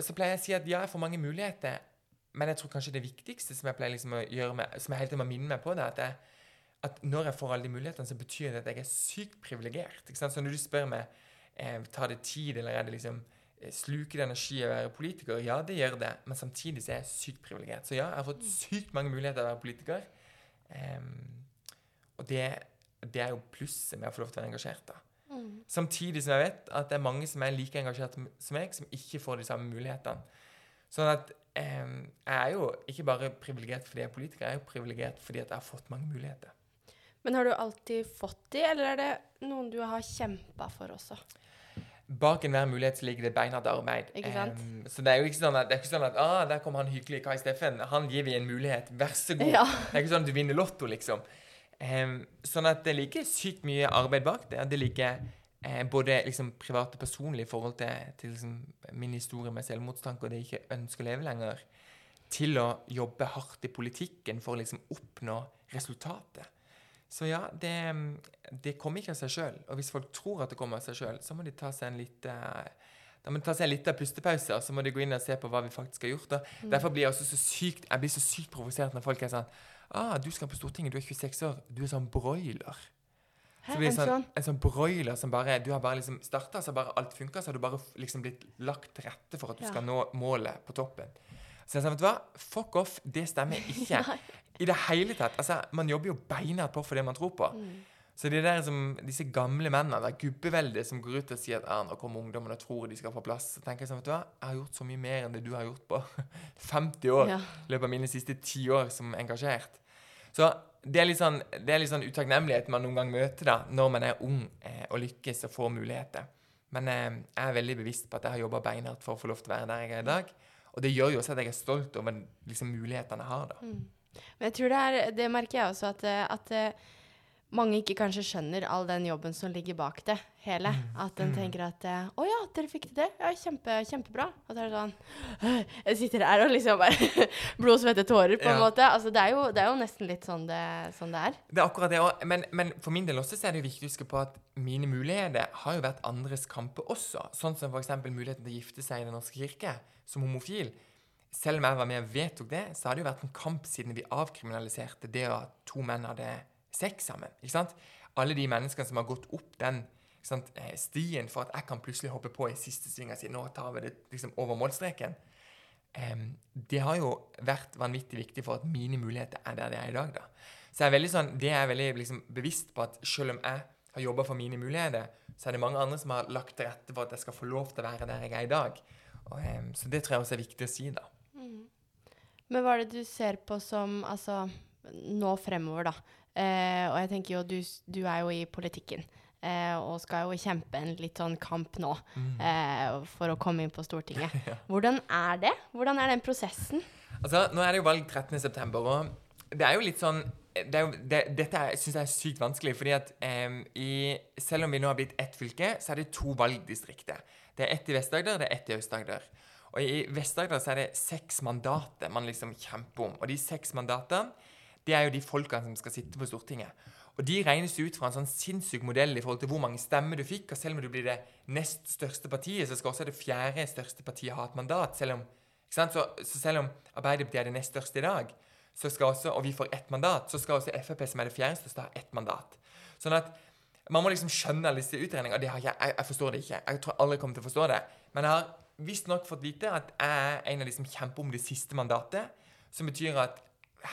[SPEAKER 2] så pleier jeg å si at ja, jeg får mange muligheter. Men jeg tror kanskje det viktigste som jeg pleier liksom å gjøre med, som jeg hele tiden må minne meg på, det at, jeg, at når jeg får alle de mulighetene, så betyr det at jeg er sykt privilegert. Så når du spør meg eh, tar det tid, eller er det liksom eh, sluker det energi å være politiker? Ja, det gjør det, men samtidig så er jeg sykt privilegert. Så ja, jeg har fått sykt mange muligheter til å være politiker. Em, og det, det er jo plusset med å få lov til å være engasjert. da.
[SPEAKER 1] Mm.
[SPEAKER 2] Samtidig som jeg vet at det er mange som er like engasjert som meg, som ikke får de samme mulighetene. Sånn at um, jeg er jo ikke bare privilegert fordi jeg er politiker, jeg er jo privilegert fordi jeg har fått mange muligheter.
[SPEAKER 1] Men har du alltid fått de, eller er det noen du har kjempa for også?
[SPEAKER 2] Bak enhver mulighet så ligger det beinhardt arbeid.
[SPEAKER 1] Sant?
[SPEAKER 2] Em, så det er jo ikke sånn at, det er ikke sånn at ah, der kom han hyggelige Kai Steffen. Han gir vi en mulighet. Vær så god.
[SPEAKER 1] Ja.
[SPEAKER 2] Det er ikke sånn at du vinner Lotto, liksom. Um, sånn at det ligger sykt mye arbeid bak det. Det ligger eh, både liksom, private, personlige i forhold til, til liksom, min historie med selvmordstanke og det jeg ikke ønsker å leve lenger, til å jobbe hardt i politikken for å liksom, oppnå resultatet. Så ja, det, det kommer ikke av seg sjøl. Og hvis folk tror at det kommer av seg sjøl, så må de ta seg en lite da må de ta seg en liten pustepause, og så må de gå inn og se på hva vi faktisk har gjort.
[SPEAKER 1] Mm.
[SPEAKER 2] Derfor blir jeg så sykt jeg blir så sykt provosert når folk er sånn ah, 'Du skal på Stortinget, du er 26 år. Du er sånn broiler.'
[SPEAKER 1] Hæ,
[SPEAKER 2] Så blir det
[SPEAKER 1] en
[SPEAKER 2] sånn,
[SPEAKER 1] sånn?
[SPEAKER 2] en sånn broiler som bare Du har bare liksom starta, så har bare alt funka, så har du bare liksom blitt lagt til rette for at du
[SPEAKER 1] Ja.
[SPEAKER 2] skal nå målet på toppen. Så jeg sa, vet du hva? Fuck off. Det stemmer ikke. I det hele tatt. Altså, man jobber jo beinhardt på for det man tror på.
[SPEAKER 1] Mm.
[SPEAKER 2] Så det der som, disse gamle mennene, det gubbeveldet som går ut og sier at ah, nå kommer ungdommen og tror de skal få plass, så tenker jeg sånn, vet du hva? Jeg har gjort så mye mer enn det du har gjort på 50 år
[SPEAKER 1] Ja.
[SPEAKER 2] i løpet av mine siste ti år som engasjert. Så det er litt sånn, det er litt sånn utakknemlighet man noen gang møter da, når man er ung eh, og lykkes og får muligheter. Men eh, jeg er veldig bevisst på at jeg har jobba beinhardt for å få lov til å være der jeg er i dag. Og det gjør jo også at jeg er stolt over liksom, mulighetene jeg har. da.
[SPEAKER 1] Mm. Men jeg tror det er Det merker jeg også, at, eh, at eh, mange ikke kanskje skjønner all den jobben som ligger bak det hele. At en tenker at eh, 'Å ja, dere fikk til det. Ja, kjempe, kjempebra.' Og så er det sånn Jeg sitter her og liksom bare Blod, svette, tårer, på en
[SPEAKER 2] Ja.
[SPEAKER 1] måte. Altså, det er, jo, det er jo nesten litt sånn det, sånn det er.
[SPEAKER 2] Det er akkurat det også. Men, men for min del også så er det viktig å huske på at mine muligheter har jo vært andres kamper også. Sånn som f.eks. muligheten til å gifte seg i Den norske kirke som homofil. Selv om jeg var med og vedtok det, så har det jo vært en kamp siden vi avkriminaliserte det at to menn hadde sex sammen. ikke sant? Alle de menneskene som har gått opp den sant, eh, stien for at jeg kan plutselig hoppe på i siste sving og si nå tar vi det liksom over målstreken. Um, det har jo vært vanvittig viktig for at mine muligheter er der de er i dag. da. Så jeg er veldig sånn, det er jeg veldig liksom, bevisst på at selv om jeg har jobba for mine muligheter, så er det mange andre som har lagt til rette for at jeg skal få lov til å være der jeg er i dag. Og, um, så det tror jeg også er viktig å si, da.
[SPEAKER 1] Men hva er det du ser på som altså, nå fremover, da? Eh, og jeg tenker jo, du, du er jo i politikken. Eh, og skal jo kjempe en litt sånn kamp nå eh, for å komme inn på Stortinget. Hvordan er det? Hvordan er den prosessen?
[SPEAKER 2] Altså, Nå er det jo valg 13.9., og det er jo litt sånn det er jo, det, Dette syns jeg er sykt vanskelig, fordi at em, i, selv om vi nå har blitt ett fylke, så er det to valgdistrikter. Det er ett i Vest-Agder, det er ett i Aust-Agder. Og i Vest-Agder så er det seks mandater man liksom kjemper om. Og de seks mandatene, det er jo de folkene som skal sitte på Stortinget. Og de regnes ut fra en sånn sinnssyk modell i forhold til hvor mange stemmer du fikk. Og selv om du blir det nest største partiet, så skal også det fjerde største partiet ha et mandat. Selv om? Så, så selv om Arbeiderpartiet er det nest største i dag, også, og vi får ett mandat, så skal også Frp, som er det fjerde største, ha ett mandat. Sånn at man må liksom skjønne alle disse utregningene. og ikke, jeg, jeg forstår det ikke. Jeg tror aldri jeg kommer til å forstå det. Men jeg har visstnok fått vite at jeg er en av de som kjemper om det siste mandatet. Som betyr at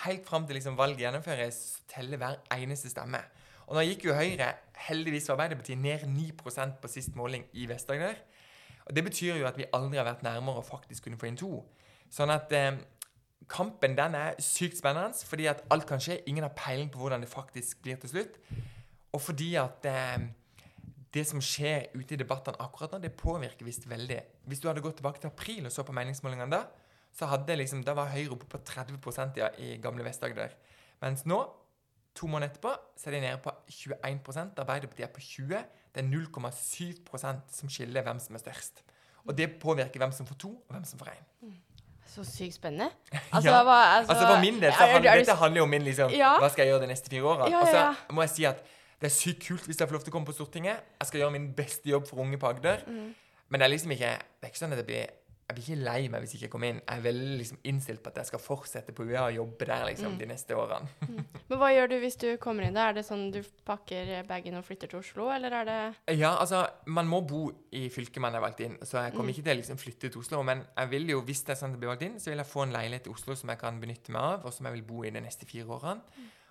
[SPEAKER 2] helt fram til liksom valget gjennomføres, teller hver eneste stemme. Og nå gikk jo Høyre, heldigvis for Arbeiderpartiet, ned 9% på sist måling i Vest-Agder. Og Det betyr jo at vi aldri har vært nærmere å faktisk kunne få inn to. Sånn at eh, kampen den er sykt spennende, fordi at alt kan skje. Ingen har peiling på hvordan det faktisk blir til slutt. Og fordi at eh, det som skjer ute i debattene akkurat nå, det påvirker visst veldig. Hvis du hadde gått tilbake til april og så på meningsmålingene da, så hadde liksom, da var Høyre oppe på 30 ja, i gamle Vest-Agder. Mens nå, to måneder etterpå, så er de nede på 21% Arbeiderpartiet er på 20 Det er 0,7% som skiller hvem som er størst. Og det påvirker hvem som får to, og hvem som får én.
[SPEAKER 1] Så sykt spennende. Altså,
[SPEAKER 2] Ja.
[SPEAKER 1] hva, altså,
[SPEAKER 2] Altså For min del så
[SPEAKER 1] er- er- er
[SPEAKER 2] dette handler jo om min liksom,
[SPEAKER 1] Ja.
[SPEAKER 2] hva skal jeg gjøre de neste fire årene.
[SPEAKER 1] Ja,
[SPEAKER 2] Og så må jeg si at Det er sykt kult hvis jeg får lov til å komme på Stortinget. Jeg skal gjøre min beste jobb for unge på Agder.
[SPEAKER 1] Mm.
[SPEAKER 2] Men det er liksom ikke Det er ikke sånn at det blir jeg blir ikke lei meg hvis jeg ikke kommer inn. Jeg er veldig liksom innstilt på at jeg skal fortsette på UiA og jobbe der liksom
[SPEAKER 1] Mm.
[SPEAKER 2] de neste årene.
[SPEAKER 1] Men hva gjør du hvis du kommer inn da? Er det sånn du pakker bagen og flytter til Oslo, eller er det
[SPEAKER 2] Ja, altså, man må bo i fylket man er valgt inn, så jeg kommer
[SPEAKER 1] Mm.
[SPEAKER 2] ikke til å liksom flytte til Oslo. Men jeg vil jo, hvis det er sånn at jeg blir valgt inn, så vil jeg få en leilighet i Oslo som jeg kan benytte meg av, og som jeg vil bo i de neste fire årene.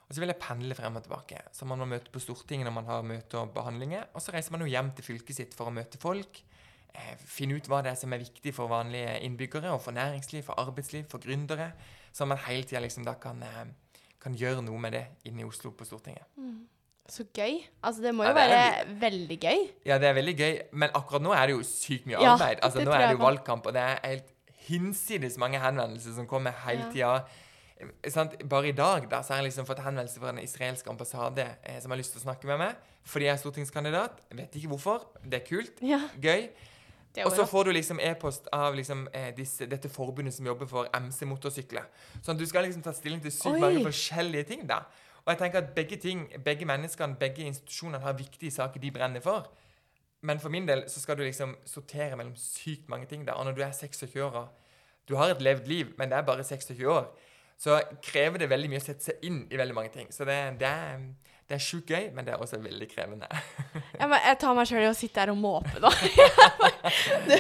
[SPEAKER 2] Og så vil jeg pendle frem og tilbake. Så man må møte på Stortinget når man har møter og behandlinger. Og så reiser man jo hjem til fylket sitt for å møte folk. Eh, finne ut hva det er som er viktig for vanlige innbyggere, og for næringsliv, for arbeidsliv, for gründere. Så man hele tida liksom da kan, eh, kan gjøre noe med det inne i Oslo på Stortinget.
[SPEAKER 1] Så gøy. Altså, det må
[SPEAKER 2] Ja,
[SPEAKER 1] jo
[SPEAKER 2] det er
[SPEAKER 1] være veldig gøy.
[SPEAKER 2] Ja, det er veldig gøy, men akkurat nå er det jo sykt mye
[SPEAKER 1] Ja,
[SPEAKER 2] arbeid. Altså, nå er det jo valgkamp, og det er helt hinsides mange henvendelser som kommer hele tida. Sant? Bare i dag da, så har jeg liksom fått henvendelse fra en israelsk ambassade eh, som har lyst til å snakke med meg fordi jeg er stortingskandidat. Jeg vet ikke hvorfor. Det er kult.
[SPEAKER 1] Ja.
[SPEAKER 2] Gøy.
[SPEAKER 1] Det
[SPEAKER 2] Og så får du liksom e-post av liksom, eh, disse, dette forbundet som jobber for MC-motorsykler. Sånn at du skal liksom ta stilling til sykt mange forskjellige ting, da. Og jeg tenker at begge ting, begge menneskene, begge institusjonene har viktige saker de brenner for. Men for min del så skal du liksom sortere mellom sykt mange ting. da. Og når du er 26 år og Du har et levd liv, men det er bare 26 år. Så krever det veldig mye å sette seg inn i veldig mange ting. Så det, det er, det er sjukt gøy, men det er også veldig krevende.
[SPEAKER 1] Ja, men jeg tar meg sjøl i å sitte her og måpe, da. det,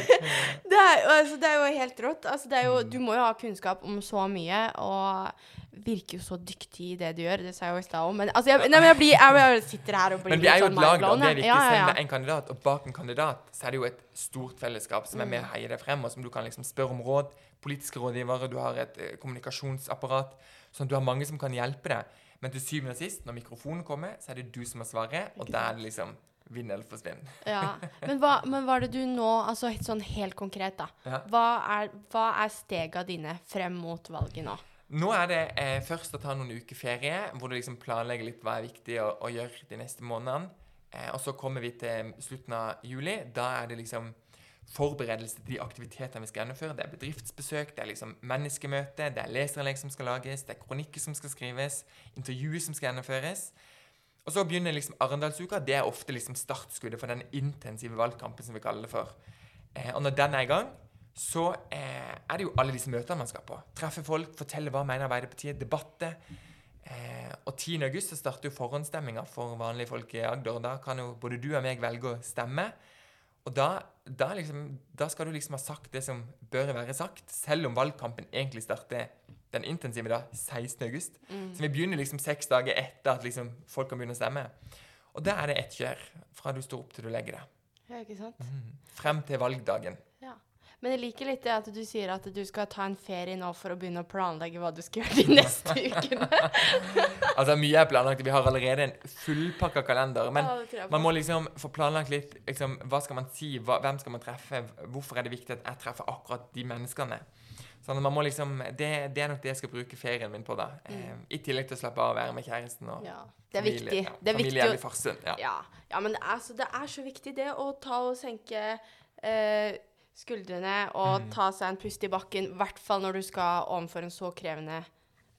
[SPEAKER 1] det, er, altså, det er jo helt rått. Altså, det jo, du må jo ha kunnskap om så mye, og virker jo så dyktig i det du gjør. Det sa jeg jo i stad òg. Men, altså, jeg, nei, men jeg, blir, jeg, jeg sitter her og blir
[SPEAKER 2] Men vi er jo
[SPEAKER 1] litt
[SPEAKER 2] et
[SPEAKER 1] sånn
[SPEAKER 2] lag, da. Det er viktig.
[SPEAKER 1] Ja, ja,
[SPEAKER 2] en kandidat, og bak en kandidat, så er det jo et stort fellesskap som er med å heie deg frem, og som du kan liksom spørre om råd. Politiske rådgivere, du har et eh, kommunikasjonsapparat. Sånn at du har mange som kan hjelpe deg. Men til syvende og sist, når mikrofonen kommer, så er det du som har svaret, og da er det liksom vinn eller forsvinn.
[SPEAKER 1] Ja. Men, hva, men hva er det du nå Altså sånn helt konkret, da.
[SPEAKER 2] Ja.
[SPEAKER 1] Hva er, hva er stega dine frem mot valget nå?
[SPEAKER 2] Nå er det eh, først å ta noen uker ferie, hvor du liksom planlegger litt hva er viktig å, å gjøre de neste månedene. Eh, og så kommer vi til slutten av juli. Da er det liksom forberedelse til de aktivitetene vi skal gjennomføre. Det er bedriftsbesøk, det er liksom menneskemøte, det er leserinnlegg som skal lages, det er kronikker som skal skrives, intervjuer som skal gjennomføres. Og så begynner liksom Arendalsuka. Det er ofte liksom startskuddet for den intensive valgkampen som vi kaller det for. Eh, og når den er i gang, så eh, er det jo alle disse møtene man skal på. Treffe folk, fortelle hva mener Arbeiderpartiet, debatter. Eh, og 10. august så starter jo forhåndsstemminga for vanlige folk i Agder. Da kan jo både du og meg velge å stemme. Og da, da, liksom, da skal du liksom ha sagt det som bør være sagt, selv om valgkampen egentlig starter den intensive da, 16. august. Så vi begynner liksom seks dager etter at liksom folk kan begynne å stemme. Og da er det ett kjør fra du står opp til du legger deg.
[SPEAKER 1] Ja, ikke sant?
[SPEAKER 2] Frem til valgdagen.
[SPEAKER 1] Men jeg liker litt det at du sier at du skal ta en ferie nå for å begynne å planlegge hva du skal gjøre de neste ukene.
[SPEAKER 2] Altså Mye er planlagt. Vi har allerede en fullpakka kalender. Men
[SPEAKER 1] Ja,
[SPEAKER 2] man må liksom få planlagt litt liksom, Hva skal man si? Hva, hvem skal man treffe? Hvorfor er det viktig at jeg treffer akkurat de menneskene? Sånn at man må liksom, det, det er nok det jeg skal bruke ferien min på. da. Eh, I tillegg til å slappe av og være med kjæresten. og
[SPEAKER 1] Mm. Ja, det er
[SPEAKER 2] familie.
[SPEAKER 1] viktig.
[SPEAKER 2] Ja,
[SPEAKER 1] Det er
[SPEAKER 2] familie
[SPEAKER 1] å-
[SPEAKER 2] Farsund. Ja.
[SPEAKER 1] Ja, ja men det er, så det er så viktig det å ta og senke eh, skuldrene og
[SPEAKER 2] Mm.
[SPEAKER 1] ta seg en pust i bakken, i hvert fall når du skal overfor en så krevende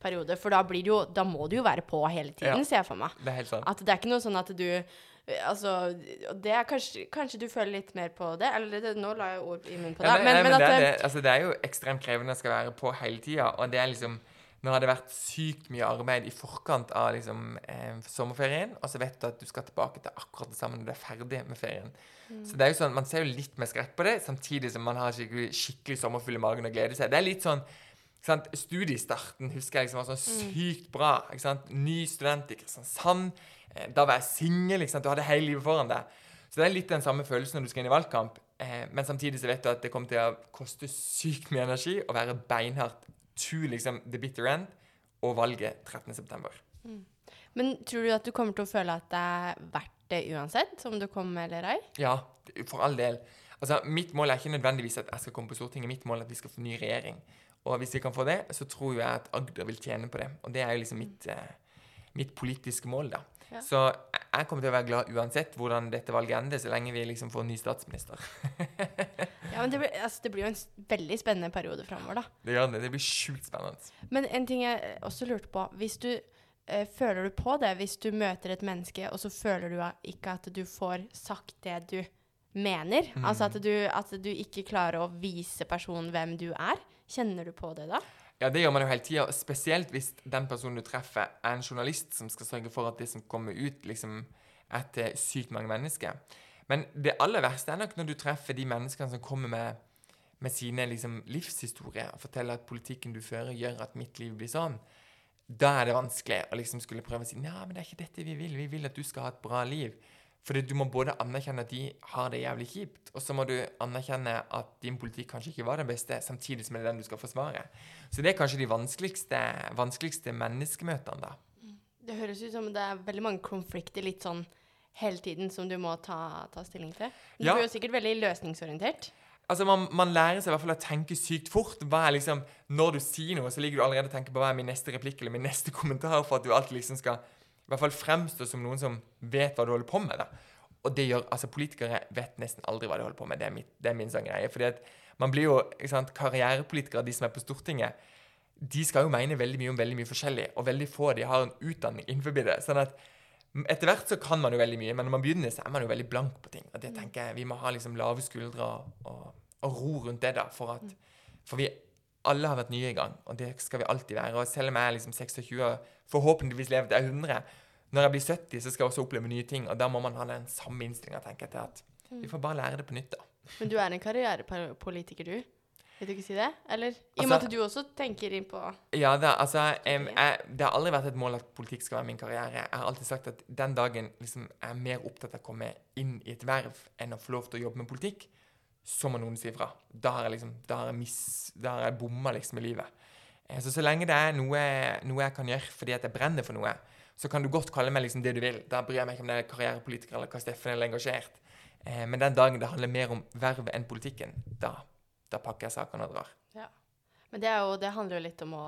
[SPEAKER 1] periode. For da, blir det jo, da må du jo være på hele tiden,
[SPEAKER 2] Ja.
[SPEAKER 1] ser jeg for meg.
[SPEAKER 2] Det er helt sant.
[SPEAKER 1] At det er ikke noe sånn at du Altså, det er kanskje, kanskje du føler litt mer på det? Eller det, nå la jeg ord i munnen på deg.
[SPEAKER 2] Ja,
[SPEAKER 1] men, men
[SPEAKER 2] men det, er
[SPEAKER 1] det,
[SPEAKER 2] altså, det er jo ekstremt krevende å skal være på hele tida. Og det er liksom Nå har det vært sykt mye arbeid i forkant av liksom, eh, sommerferien, og så vet du at du skal tilbake til akkurat det samme når du er ferdig med ferien.
[SPEAKER 1] Mm.
[SPEAKER 2] Så det er jo sånn, Man ser jo litt med skrekk på det, samtidig som man har skikkelig, skikkelig sommerfull i magen og gleder seg. Det er litt sånn sant? Studiestarten husker jeg liksom var sånn
[SPEAKER 1] Mm.
[SPEAKER 2] sykt bra. ikke sant? Ny student i Kristiansand. Eh, Da var jeg singel. Du hadde hele livet foran deg. Så det er litt den samme følelsen når du skal inn i valgkamp. Eh, men samtidig så vet du at det kommer til å koste sykt mye energi å være beinhardt to liksom the bitter end og valget 13.9.
[SPEAKER 1] Men tror du at du kommer til å føle at det er verdt det uansett, om du kommer eller ei?
[SPEAKER 2] Ja, for all del. Altså, Mitt mål er ikke nødvendigvis at jeg skal komme på Stortinget. Mitt mål er at vi skal få ny regjering. Og hvis vi kan få det, så tror jeg at Agder vil tjene på det. Og det er jo liksom mitt, eh, mitt politiske mål, da.
[SPEAKER 1] Ja.
[SPEAKER 2] Så jeg- kommer til å være glad uansett hvordan dette valget ender, så lenge vi liksom får en ny statsminister.
[SPEAKER 1] Ja, men det blir, altså, det blir jo en veldig spennende periode framover, da.
[SPEAKER 2] Det gjør det. Det blir sjukt spennende.
[SPEAKER 1] Men en ting jeg også lurte på Hvis du føler du på det hvis du møter et menneske, og så føler du ikke at du får sagt det du mener?
[SPEAKER 2] Mm.
[SPEAKER 1] Altså at du, at du ikke klarer å vise personen hvem du er? Kjenner du på det da?
[SPEAKER 2] Ja, det gjør man jo hele tida, spesielt hvis den personen du treffer, er en journalist som skal sørge for at det som kommer ut, liksom er til sykt mange mennesker. Men det aller verste er nok når du treffer de menneskene som kommer med, med sine liksom, livshistorier og forteller at politikken du fører, gjør at mitt liv blir sånn. Da er det vanskelig å liksom skulle prøve å si ja, men det er ikke dette vi vil. Vi vil at du skal ha et bra liv. Fordi du må både anerkjenne at de har det jævlig kjipt, og så må du anerkjenne at din politikk kanskje ikke var den beste, samtidig som det er den du skal forsvare. Så det er kanskje de vanskeligste, vanskeligste menneskemøtene, da.
[SPEAKER 1] Det høres ut som det er veldig mange konflikter litt sånn hele tiden som du må ta, ta stilling til. Du
[SPEAKER 2] Ja.
[SPEAKER 1] er jo sikkert veldig løsningsorientert.
[SPEAKER 2] Altså, man, man lærer seg i hvert fall å tenke sykt fort. Hva er liksom, Når du sier noe, så ligger du allerede og tenker på hva er min neste replikk eller min neste kommentar, for at du alltid liksom skal i hvert fall fremstå som noen som vet hva du holder på med. da. Og det gjør, altså Politikere vet nesten aldri hva de holder på med. Det er, mitt, det er min sånn greie. fordi at man blir jo, ikke sant, Karrierepolitikere, de som er på Stortinget, de skal jo mene veldig mye om veldig mye forskjellig, og veldig få de har en utdanning innenfor det. sånn at etter hvert så kan man jo veldig mye, men når man begynner, så er man jo veldig blank på ting. Og det tenker jeg, Vi må ha liksom lave skuldre og, og, ro rundt det, da. For, at, for vi alle har vært nye i gang, og det skal vi alltid være. Og selv om jeg er liksom 26 og forhåpentligvis lever til er 100, når jeg blir 70, så skal jeg også oppleve nye ting. Og da må man ha den samme innstillinga, tenker jeg, til at vi får bare lære det på nytt, da.
[SPEAKER 1] Men du er en karrierepolitiker, du? Vil du ikke si det? Eller? I og
[SPEAKER 2] Altså-
[SPEAKER 1] med at du også tenker inn på
[SPEAKER 2] Ja, da, altså, jeg, jeg, Det har aldri vært et mål at politikk skal være min karriere. Jeg har alltid sagt at den dagen liksom, jeg er mer opptatt av å komme inn i et verv enn å få lov til å jobbe med politikk, så må noen si ifra. Da har jeg liksom, da har jeg, miss, da har jeg bomma liksom i livet. Eh, Så så lenge det er noe, noe jeg kan gjøre fordi at jeg brenner for noe, så kan du godt kalle meg liksom det du vil. Da bryr jeg meg ikke om det er karrierepolitiker eller hva Steffen er engasjert. Eh, Men den dagen det handler mer om vervet enn politikken, da, da pakker jeg sakene og drar. Ja.
[SPEAKER 1] Men det, er jo, det handler jo litt om å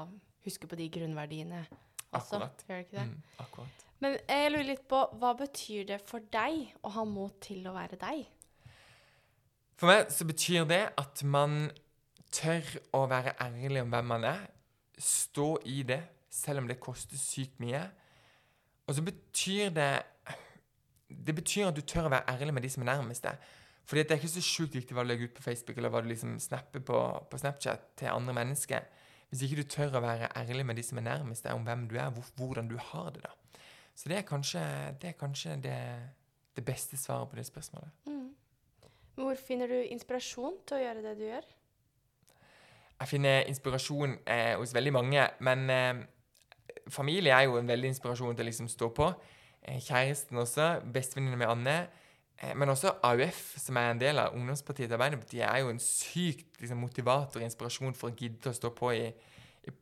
[SPEAKER 1] huske på de grunnverdiene også.
[SPEAKER 2] Akkurat.
[SPEAKER 1] Gjør det ikke det?
[SPEAKER 2] Mm, akkurat.
[SPEAKER 1] Men jeg lurer litt på, hva betyr det for deg å ha mot til å være deg?
[SPEAKER 2] For meg så betyr det at man tør å være ærlig om hvem man er. Stå i det, selv om det koster sykt mye. Og så betyr det Det betyr at du tør å være ærlig med de som er nærmest deg. Fordi det er ikke så sjukt viktig hva du legger ut på Facebook eller hva du liksom snapper på, på Snapchat til andre mennesker. Hvis ikke du tør å være ærlig med de som er nærmest deg, om hvem du er, hvor, hvordan du har det. da. Så det er kanskje det, er kanskje det, det beste svaret på det spørsmålet.
[SPEAKER 1] Hvor finner du inspirasjon til å gjøre det du gjør?
[SPEAKER 2] Jeg finner inspirasjon eh, hos veldig mange, men eh, familie er jo en veldig inspirasjon til å liksom stå på. Eh, kjæresten også, bestevenninna mi Anne. Eh, men også AUF, som er en del av ungdomspartiet til Arbeiderpartiet, er jo en sykt liksom, motivator og inspirasjon for å gidde å stå på i, i,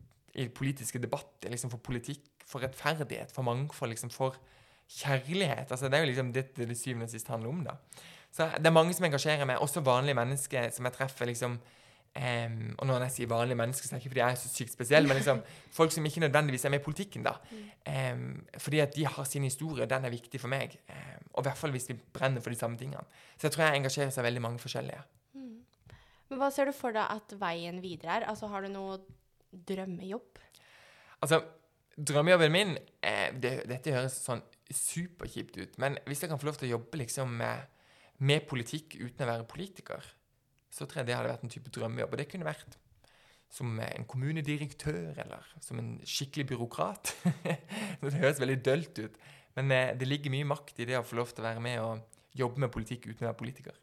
[SPEAKER 2] i politiske debatter, liksom for politikk, for rettferdighet, for mangfold, liksom for kjærlighet. Altså, det er jo liksom det det syvende og sist handler om, da. Så det er mange som engasjerer meg, også vanlige mennesker som jeg treffer liksom Um, og når jeg sier vanlige mennesker, så er det ikke fordi jeg er så sykt spesiell, men liksom folk som ikke nødvendigvis er med i politikken. da. Um, fordi at de har sin historie, og den er viktig for meg. Um, og i hvert fall hvis vi brenner for de samme tingene. Så jeg tror jeg engasjerer seg veldig mange forskjellige.
[SPEAKER 1] Men hva ser du for deg at veien videre er? Altså, har du noe drømmejobb?
[SPEAKER 2] Altså, drømmejobben min eh, det, Dette høres sånn superkjipt ut, men hvis jeg kan få lov til å jobbe liksom med, med politikk uten å være politiker, så tror jeg det hadde vært en type drømmejobb. Og det kunne vært som en kommunedirektør, eller som en skikkelig byråkrat. det høres veldig dølt ut, men eh, det ligger mye makt i det å få lov til å være med og jobbe med politikk uten å være politiker.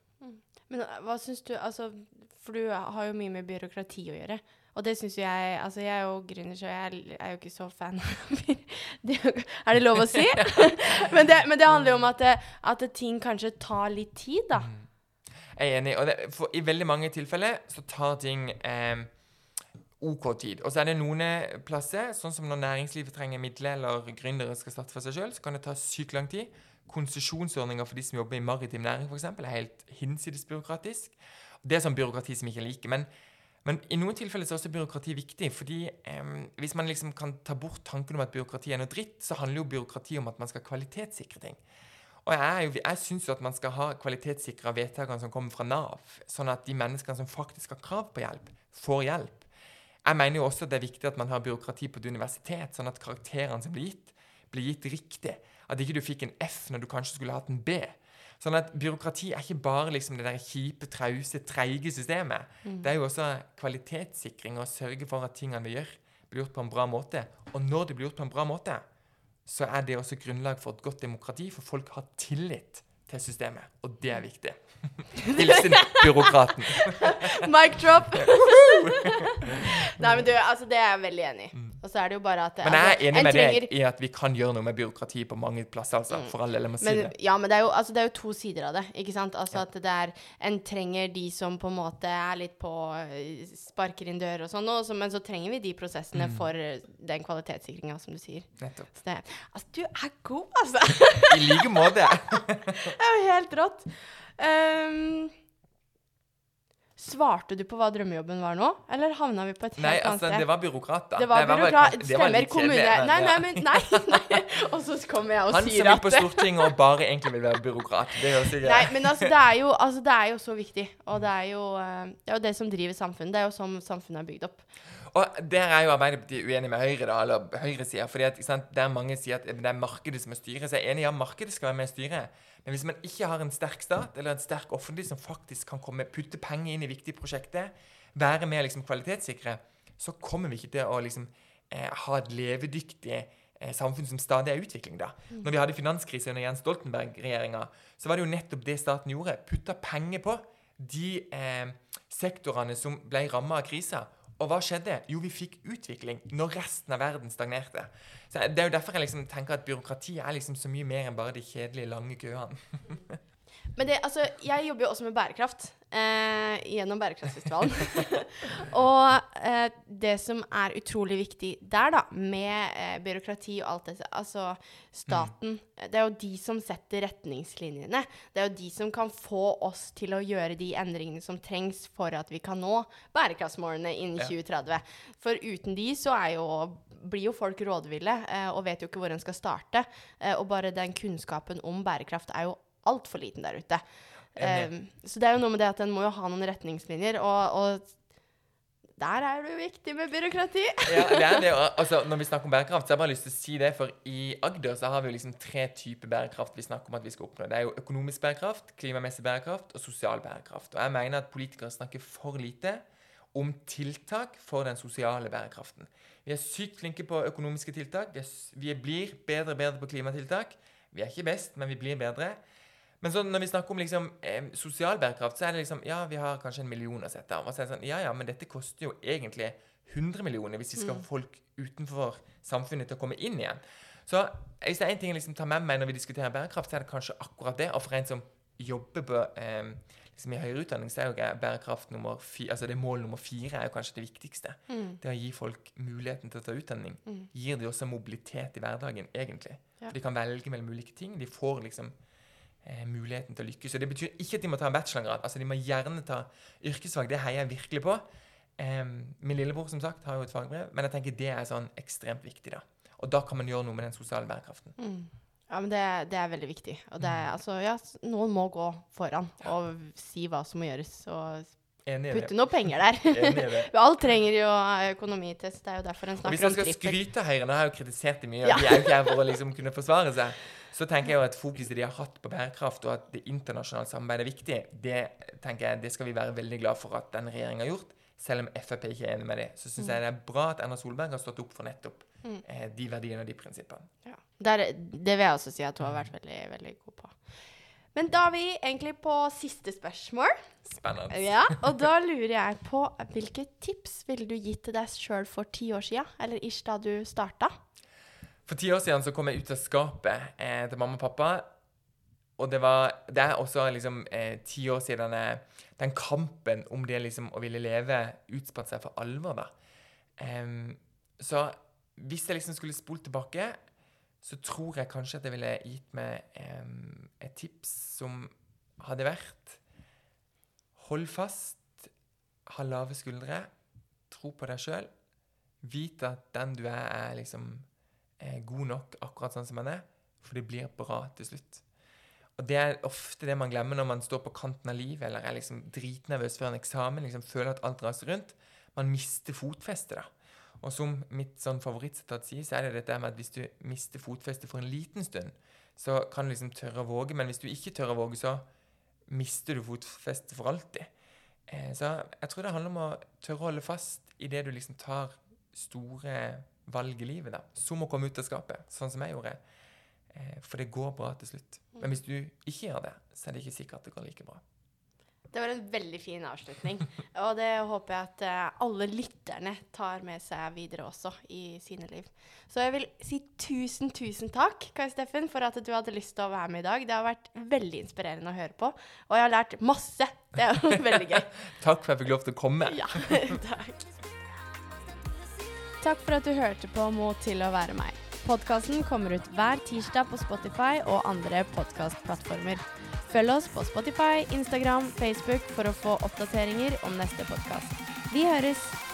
[SPEAKER 1] Men uh, hva syns du Altså, for du har jo mye med byråkrati å gjøre. Og det syns jo jeg Altså, jeg er jo gründer, så jeg er jo ikke så fan av det, Er det lov å si? men, det, men det handler jo om at, det, at det ting kanskje tar litt tid, da.
[SPEAKER 2] Jeg er enig. Og det, for I veldig mange tilfeller så tar ting eh, OK tid. Og så er det noen plasser, sånn som når næringslivet trenger midler eller gründere skal starte for seg sjøl, så kan det ta sykt lang tid. Konsesjonsordninger for de som jobber i maritim næring, f.eks., er helt hinsides byråkratisk. Det er sånn byråkrati som jeg ikke liker. Men, men i noen tilfeller er også byråkrati viktig. fordi eh, hvis man liksom kan ta bort tanken om at byråkrati er noe dritt, så handler jo byråkrati om at man skal kvalitetssikre ting. Og jeg, jo- jeg syns jo at man skal ha kvalitetssikra vedtakene som kommer fra Nav, sånn at de menneskene som faktisk har krav på hjelp, får hjelp. Jeg mener jo også at det er viktig at man har byråkrati på et universitet, sånn at karakterene som blir gitt, blir gitt riktig. At ikke du fikk en F når du kanskje skulle hatt en B. Sånn at byråkrati er ikke bare liksom det der kjipe, trause, treige systemet. Det er jo også kvalitetssikring og sørge for at tingene vi gjør, blir gjort på en bra måte. Og når det blir gjort på en bra måte, så er det også grunnlag for et godt demokrati, for folk har tillit til systemet. Og det er viktig. Hilsen byråkraten.
[SPEAKER 1] Mic drop! Nei, men du, altså, det er jeg veldig enig i. Og så er det jo bare at
[SPEAKER 2] Mm. Men jeg
[SPEAKER 1] altså,
[SPEAKER 2] er enig
[SPEAKER 1] en
[SPEAKER 2] med
[SPEAKER 1] trenger-
[SPEAKER 2] deg i at vi kan gjøre noe med byråkrati på mange plasser. altså, For all del, jeg må si det.
[SPEAKER 1] ja, men det er, jo, altså, det er jo to sider av det. ikke sant? Altså at det er, En trenger de som på en måte er litt på eh, Sparker inn dører og sånn, men så trenger vi de prosessene
[SPEAKER 2] Mm.
[SPEAKER 1] for eh, den kvalitetssikringa, som du sier.
[SPEAKER 2] Nettopp.
[SPEAKER 1] Så det, altså, du er god, altså!
[SPEAKER 2] I like måte.
[SPEAKER 1] Det er jo helt rått. Ehm, svarte du på hva drømmejobben var nå, eller havna vi på et helt
[SPEAKER 2] Nei,
[SPEAKER 1] annet
[SPEAKER 2] altså,
[SPEAKER 1] Nei,
[SPEAKER 2] det var byråkrat, da.
[SPEAKER 1] Det var byråkrat.
[SPEAKER 2] det var
[SPEAKER 1] Stemmer. Kommune... Nei, nei, men nei, nei. Og så kommer jeg og
[SPEAKER 2] Han som
[SPEAKER 1] sier
[SPEAKER 2] gikk
[SPEAKER 1] at
[SPEAKER 2] på Stortinget og bare egentlig vil være byråkrat. Det høres ikke
[SPEAKER 1] Nei, men altså, det jo, altså, det er jo så viktig. Og det er jo, eh, det er jo det som driver samfunnet. Det er jo sånn samfunnet er bygd opp.
[SPEAKER 2] Og der er jo Arbeiderpartiet uenig med Høyre, da, eller høyresida. sant, der mange sier at det er markedet som er styret. Så jeg er enig i at markedet skal være med i styre. Men hvis man ikke har en sterk stat, eller en sterk offentlig som faktisk kan komme, putte penger inn i viktige prosjekter, være med liksom kvalitetssikre, så kommer vi ikke til å liksom eh, ha et levedyktig eh, samfunn som stadig er i utvikling. da. Når vi hadde finanskrise under Jens Stoltenberg-regjeringa, så var det jo nettopp det staten gjorde. Putta penger på de eh, sektorene som ble ramma av krisa. Og hva skjedde? Jo, vi fikk utvikling når resten av verden stagnerte. Så Det er jo derfor jeg liksom tenker at byråkrati er liksom så mye mer enn bare de kjedelige, lange køene.
[SPEAKER 1] Men det, altså, jeg jobber jo også med bærekraft eh, gjennom Bærekraftfestivalen. og eh, det som er utrolig viktig der, da, med eh, byråkrati og alt det Altså staten. Det er jo de som setter retningslinjene. Det er jo de som kan få oss til å gjøre de endringene som trengs for at vi kan nå bærekraftsmålene innen
[SPEAKER 2] Ja.
[SPEAKER 1] 2030. For uten de så er jo blir jo folk rådville eh, og vet jo ikke hvor en skal starte. Eh, og bare den kunnskapen om bærekraft er jo altfor liten der ute. Um, så det er jo noe med det at en må jo ha noen retningslinjer, og, og der er det jo viktig med byråkrati.
[SPEAKER 2] Ja, det er det. Altså, når vi snakker om bærekraft, så har jeg bare lyst til å si det, for i Agder så har vi jo liksom tre typer bærekraft vi snakker om at vi skal oppnå. Det er jo økonomisk bærekraft, klimamessig bærekraft og sosial bærekraft. Og jeg mener at politikere snakker for lite om tiltak for den sosiale bærekraften. Vi er sykt flinke på økonomiske tiltak. Vi, er, vi blir bedre og bedre på klimatiltak. Vi er ikke best, men vi blir bedre. Men så når vi snakker om liksom, eh, sosial bærekraft, så er det liksom Ja, vi har kanskje en million å sette av. Og så er det sånn Ja ja, men dette koster jo egentlig 100 millioner hvis vi skal få folk utenfor samfunnet til å komme inn igjen. Så hvis det er én ting jeg liksom tar med meg når vi diskuterer bærekraft, så er det kanskje akkurat det. Og for en som jobber på eh, liksom i høyere utdanning, så er jo bærekraft nummer fire Altså det mål nummer fire er jo kanskje det viktigste. Det å gi folk muligheten til å ta utdanning. Gir de også mobilitet i hverdagen, egentlig.
[SPEAKER 1] Ja.
[SPEAKER 2] For de kan velge mellom ulike ting. De får liksom eh, muligheten til å lykkes. Og det betyr ikke at de må ta en bachelorgrad. Altså, de må gjerne ta yrkesfag. Det heier jeg virkelig på. Eh, min lillebror som sagt, har jo et fagbrev, men jeg tenker det er sånn ekstremt viktig. da. Og da kan man gjøre noe med den sosiale bærekraften.
[SPEAKER 1] Ja, men det, det er veldig viktig. Og det er, altså, ja, noen må gå foran og si hva som må gjøres, og putte
[SPEAKER 2] noen
[SPEAKER 1] noe penger der. Alt trenger jo økonomitest. Det er jo derfor en
[SPEAKER 2] Og hvis
[SPEAKER 1] snakker
[SPEAKER 2] jeg
[SPEAKER 1] om
[SPEAKER 2] skal skryte av Høyre, nå har jeg jo kritisert dem mye,
[SPEAKER 1] Ja.
[SPEAKER 2] og de er jo ikke her for å liksom kunne forsvare seg, så tenker jeg jo at fokuset de har hatt på bærekraft, og at det internasjonale samarbeidet er viktig, det tenker jeg, det skal vi være veldig glad for at den regjeringen har gjort. Selv om Frp ikke er enig med det, så syns jeg det er bra at Erna Solberg har stått opp for nettopp eh, de verdiene og de prinsippene.
[SPEAKER 1] Ja. Der, det vil jeg også si at hun har vært veldig, veldig god på. Men da er vi egentlig på siste spørsmål.
[SPEAKER 2] Spennende.
[SPEAKER 1] Ja, og da lurer jeg på hvilke tips ville du gitt til deg sjøl for ti år sia, eller ish da du starta?
[SPEAKER 2] For ti år siden så kom jeg ut av skapet eh, til mamma og pappa. Og det var Det er også liksom eh, ti år siden eh, den kampen om det liksom å ville leve utspant seg for alvor, da. Så hvis jeg liksom skulle spolt tilbake, så tror jeg kanskje at jeg ville gitt meg et tips som hadde vært Hold fast, ha lave skuldre, tro på deg sjøl. Vit at den du er, er liksom god nok akkurat sånn som man er, for det blir bra til slutt. Og Det er ofte det man glemmer når man står på kanten av livet eller er liksom dritnervøs før en eksamen, liksom føler at alt raser rundt. Man mister fotfestet. da. Og som mitt sånn favorittsitat sier, så er det dette med at hvis du mister fotfestet for en liten stund, så kan du liksom tørre å våge, men hvis du ikke tør å våge, så mister du fotfestet for alltid. Eh, så jeg tror det handler om å tørre å holde fast i det du liksom tar store valg i livet, da. Som å komme ut av skapet, sånn som jeg gjorde. Eh, for det går bra til slutt. Men hvis du ikke gjør det, så er det ikke sikkert at det går like bra.
[SPEAKER 1] Det var en veldig fin avslutning. Og det håper jeg at uh, alle lytterne tar med seg videre også i sine liv. Så jeg vil si tusen, tusen takk, Kai Steffen, for at du hadde lyst til å være med i dag. Det har vært veldig inspirerende å høre på, og jeg har lært masse. Det er jo veldig gøy.
[SPEAKER 2] takk for at jeg fikk lov til å komme.
[SPEAKER 1] Ja, takk. Takk for at du hørte på Mot til å være meg. Podkasten kommer ut hver tirsdag på Spotify og andre podkastplattformer. Følg oss på Spotify, Instagram, Facebook for å få oppdateringer om neste podkast. Vi høres!